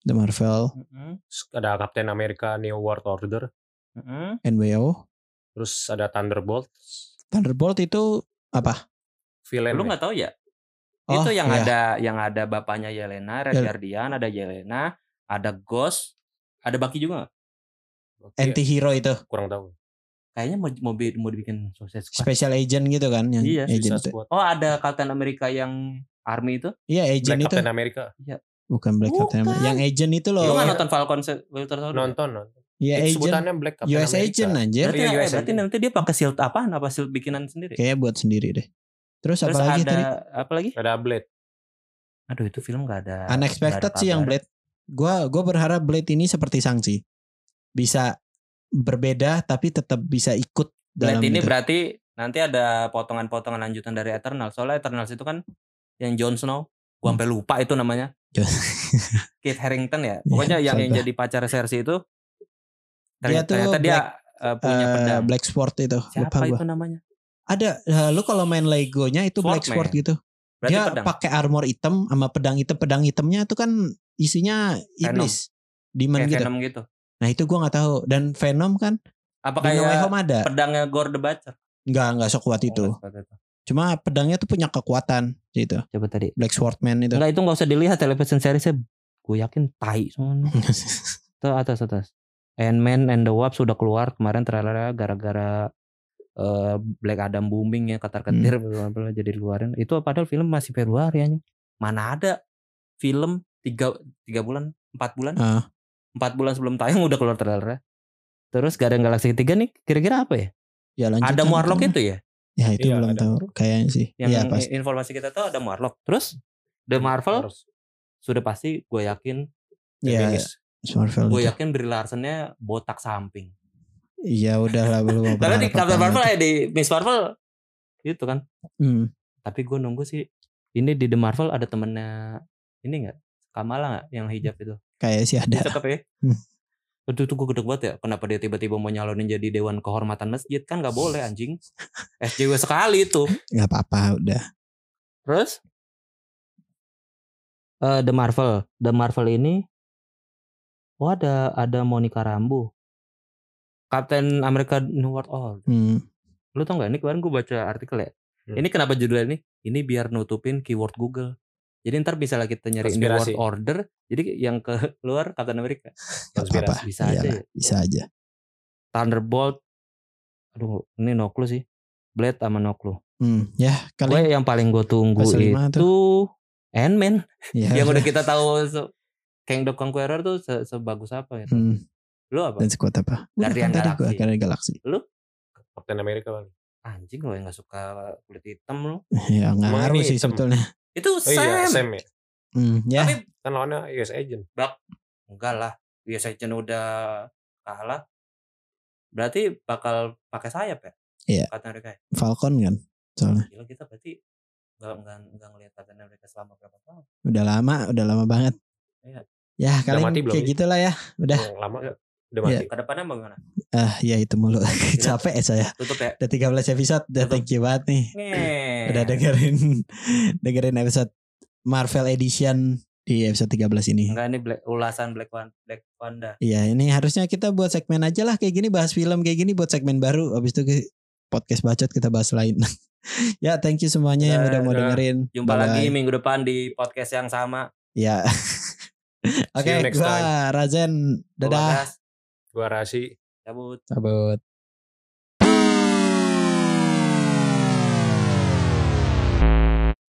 The Marvel, Mm-mm, Terus ada Captain America New World Order. mm-mm. NWO. Terus ada Thunderbolt. Thunderbolt itu apa? Villain. Lu ya. nggak tahu ya? Oh, itu yang iya. ada yang ada bapaknya Yelena, Red Yel- Guardian, ada Yelena, ada Ghost, ada Baki juga nggak? Oke, Anti-hero itu. kurang tahu. Kayaknya mau mau, mau dibikin Suicide Squad. Special agent gitu kan yang Iya, agent itu. Oh ada Captain America yang Army itu? Iya, Black agent itu. Captain America. Bukan Black Captain Bukan. America. Yang agent itu loh. Lu nggak iya. nonton Falcon Se- Winter Soldier? Nonton, nonton. Iya, Itu agent. sebutannya Black Captain US America. agent anjir. Berarti, Iya, eh, US berarti agent. nanti dia pakai shield apaan? Apa shield bikinan sendiri? Kayaknya buat sendiri deh. Terus, Terus apa lagi ada tadi? apa lagi? Ada Blade. Aduh itu film gak ada. Unexpected nggak ada sih yang. Blade. Gua gua berharap Blade ini seperti Sangchi. Bisa berbeda tapi tetap bisa ikut dalam Blade ini itu. berarti nanti ada potongan-potongan lanjutan dari Eternal. Soalnya Eternals itu kan yang Jon Snow. Gua sampai lupa itu namanya. [laughs] Kit Harington ya. Pokoknya yang, yang coba. jadi pacar Cersei itu. Dia Ternyata, tuh ternyata dia eh, punya Eh, pedang. Black Sword itu. Siapa Lupa gua. itu namanya? Ada eh, lu kalau main Legonya itu Black Swordman. Sword gitu. Berarti dia pakai armor hitam sama pedang hitam. Pedang hitamnya itu kan isinya iblis. Demon Kayak gitu. Venom gitu. Nah, itu gua nggak tahu. Dan Venom kan Apa di No kayak Home ada. pedangnya Gore the Butcher? Enggak, enggak sekuat itu. Oh, seperti itu. Cuma pedangnya tuh punya kekuatan gitu. Coba tadi. Black Swordman itu. Enggak itu nggak usah dilihat television seriesnya. Gue yakin tai semua. [laughs] Tuh atas atas. Ant-Man and the Wasp sudah keluar kemarin trailernya gara-gara eh, Black Adam booming ya katar ketir Hmm. jadi keluarin. Itu padahal film masih Februari anjing. Mana ada film tiga tiga bulan empat bulan Ah. empat bulan sebelum tayang udah keluar trailernya. Terus Guardian Galaxy ketiga nih kira-kira apa ya? ya lanjut. ada Warlock itu ya? Ya itu Iya, belum tahu. Kayaknya sih. Yang Iya pasti. informasi kita tahu ada Warlock. Terus The Marvel Harus sudah pasti gue yakin Iya, feminis. Marvel. gue yakin Brie Larson-nya botak samping. Iya udah lah belum [laughs] Karena di Captain Marvel eh di Miss Marvel itu kan. Hmm. Tapi gue nunggu sih ini di The Marvel ada temennya ini enggak? Kamala nggak yang hijab itu? Kayak sih ada. cakep ya. [laughs] Hmm. Itu tuh gue gede banget ya. Kenapa dia tiba-tiba mau nyalonin jadi Dewan Kehormatan Masjid kan nggak boleh anjing. [laughs] SJW sekali itu. Nggak apa-apa udah. Terus eh The Marvel, The Marvel ini oh ada ada Monica Rambeau. Captain America New World Order. Hmm. Lu tau gak ini kemarin gue baca artikel ya. Hmm. Ini kenapa judulnya ini? Ini biar nutupin keyword Google. Jadi ntar bisa lah kita nyari New Konspirasi. World Order. Jadi yang keluar Captain America. Apa-apa. Bisa aja Iyalah, ya. Bisa aja. Thunderbolt. Aduh, ini no clue sih. Blade sama no clue. Hmm. Ya kali. Gue yang paling gue tunggu itu Ant-Man. ya, yang udah udah. kita tahu Kang the Conqueror tuh se- sebagus apa gitu. Hmm. Lu apa? Dan sekuat apa? Guardian Galaxy. Guardian Galaxy. Captain America bang. Anjing lo yang gak suka kulit hitam lu. Ya nggak Emang ngaruh sih hitam? sebetulnya. Itu Oh iya, Sam. Ya. Hmm. Ya. Tapi Kan lawannya US agent. enggak lah. Biasa Agent udah kalah. Berarti bakal pakai sayap ya? Iya. Captain America. ya? Falcon kan soalnya Gila kita berarti nggak nggak nggak ngelihat Captain America selama berapa tahun? udah lama udah lama banget Iya. ya kalian belum kayak sih? gitulah ya udah lama Iya. Udah mati. Ke depannya bagaimana? ah ya itu mulu [laughs] capek ya saya Tutup ya. udah 13 episode udah Tutup. thank you banget nih Ngeh. udah dengerin [laughs] dengerin episode Marvel Edition di episode 13 ini Enggak ini Black, ulasan Black Wan- Black Wanda. Iya ini harusnya kita buat segmen aja lah kayak gini bahas film kayak gini buat segmen baru habis itu ke podcast bacot kita bahas lain [laughs] ya thank you semuanya yang Udah, mau udah. dengerin Jumpa Bye-bye. lagi minggu depan di podcast yang sama. ya oke next gua Razen dadah Bagas, Gua Rasi. Cabut. cabut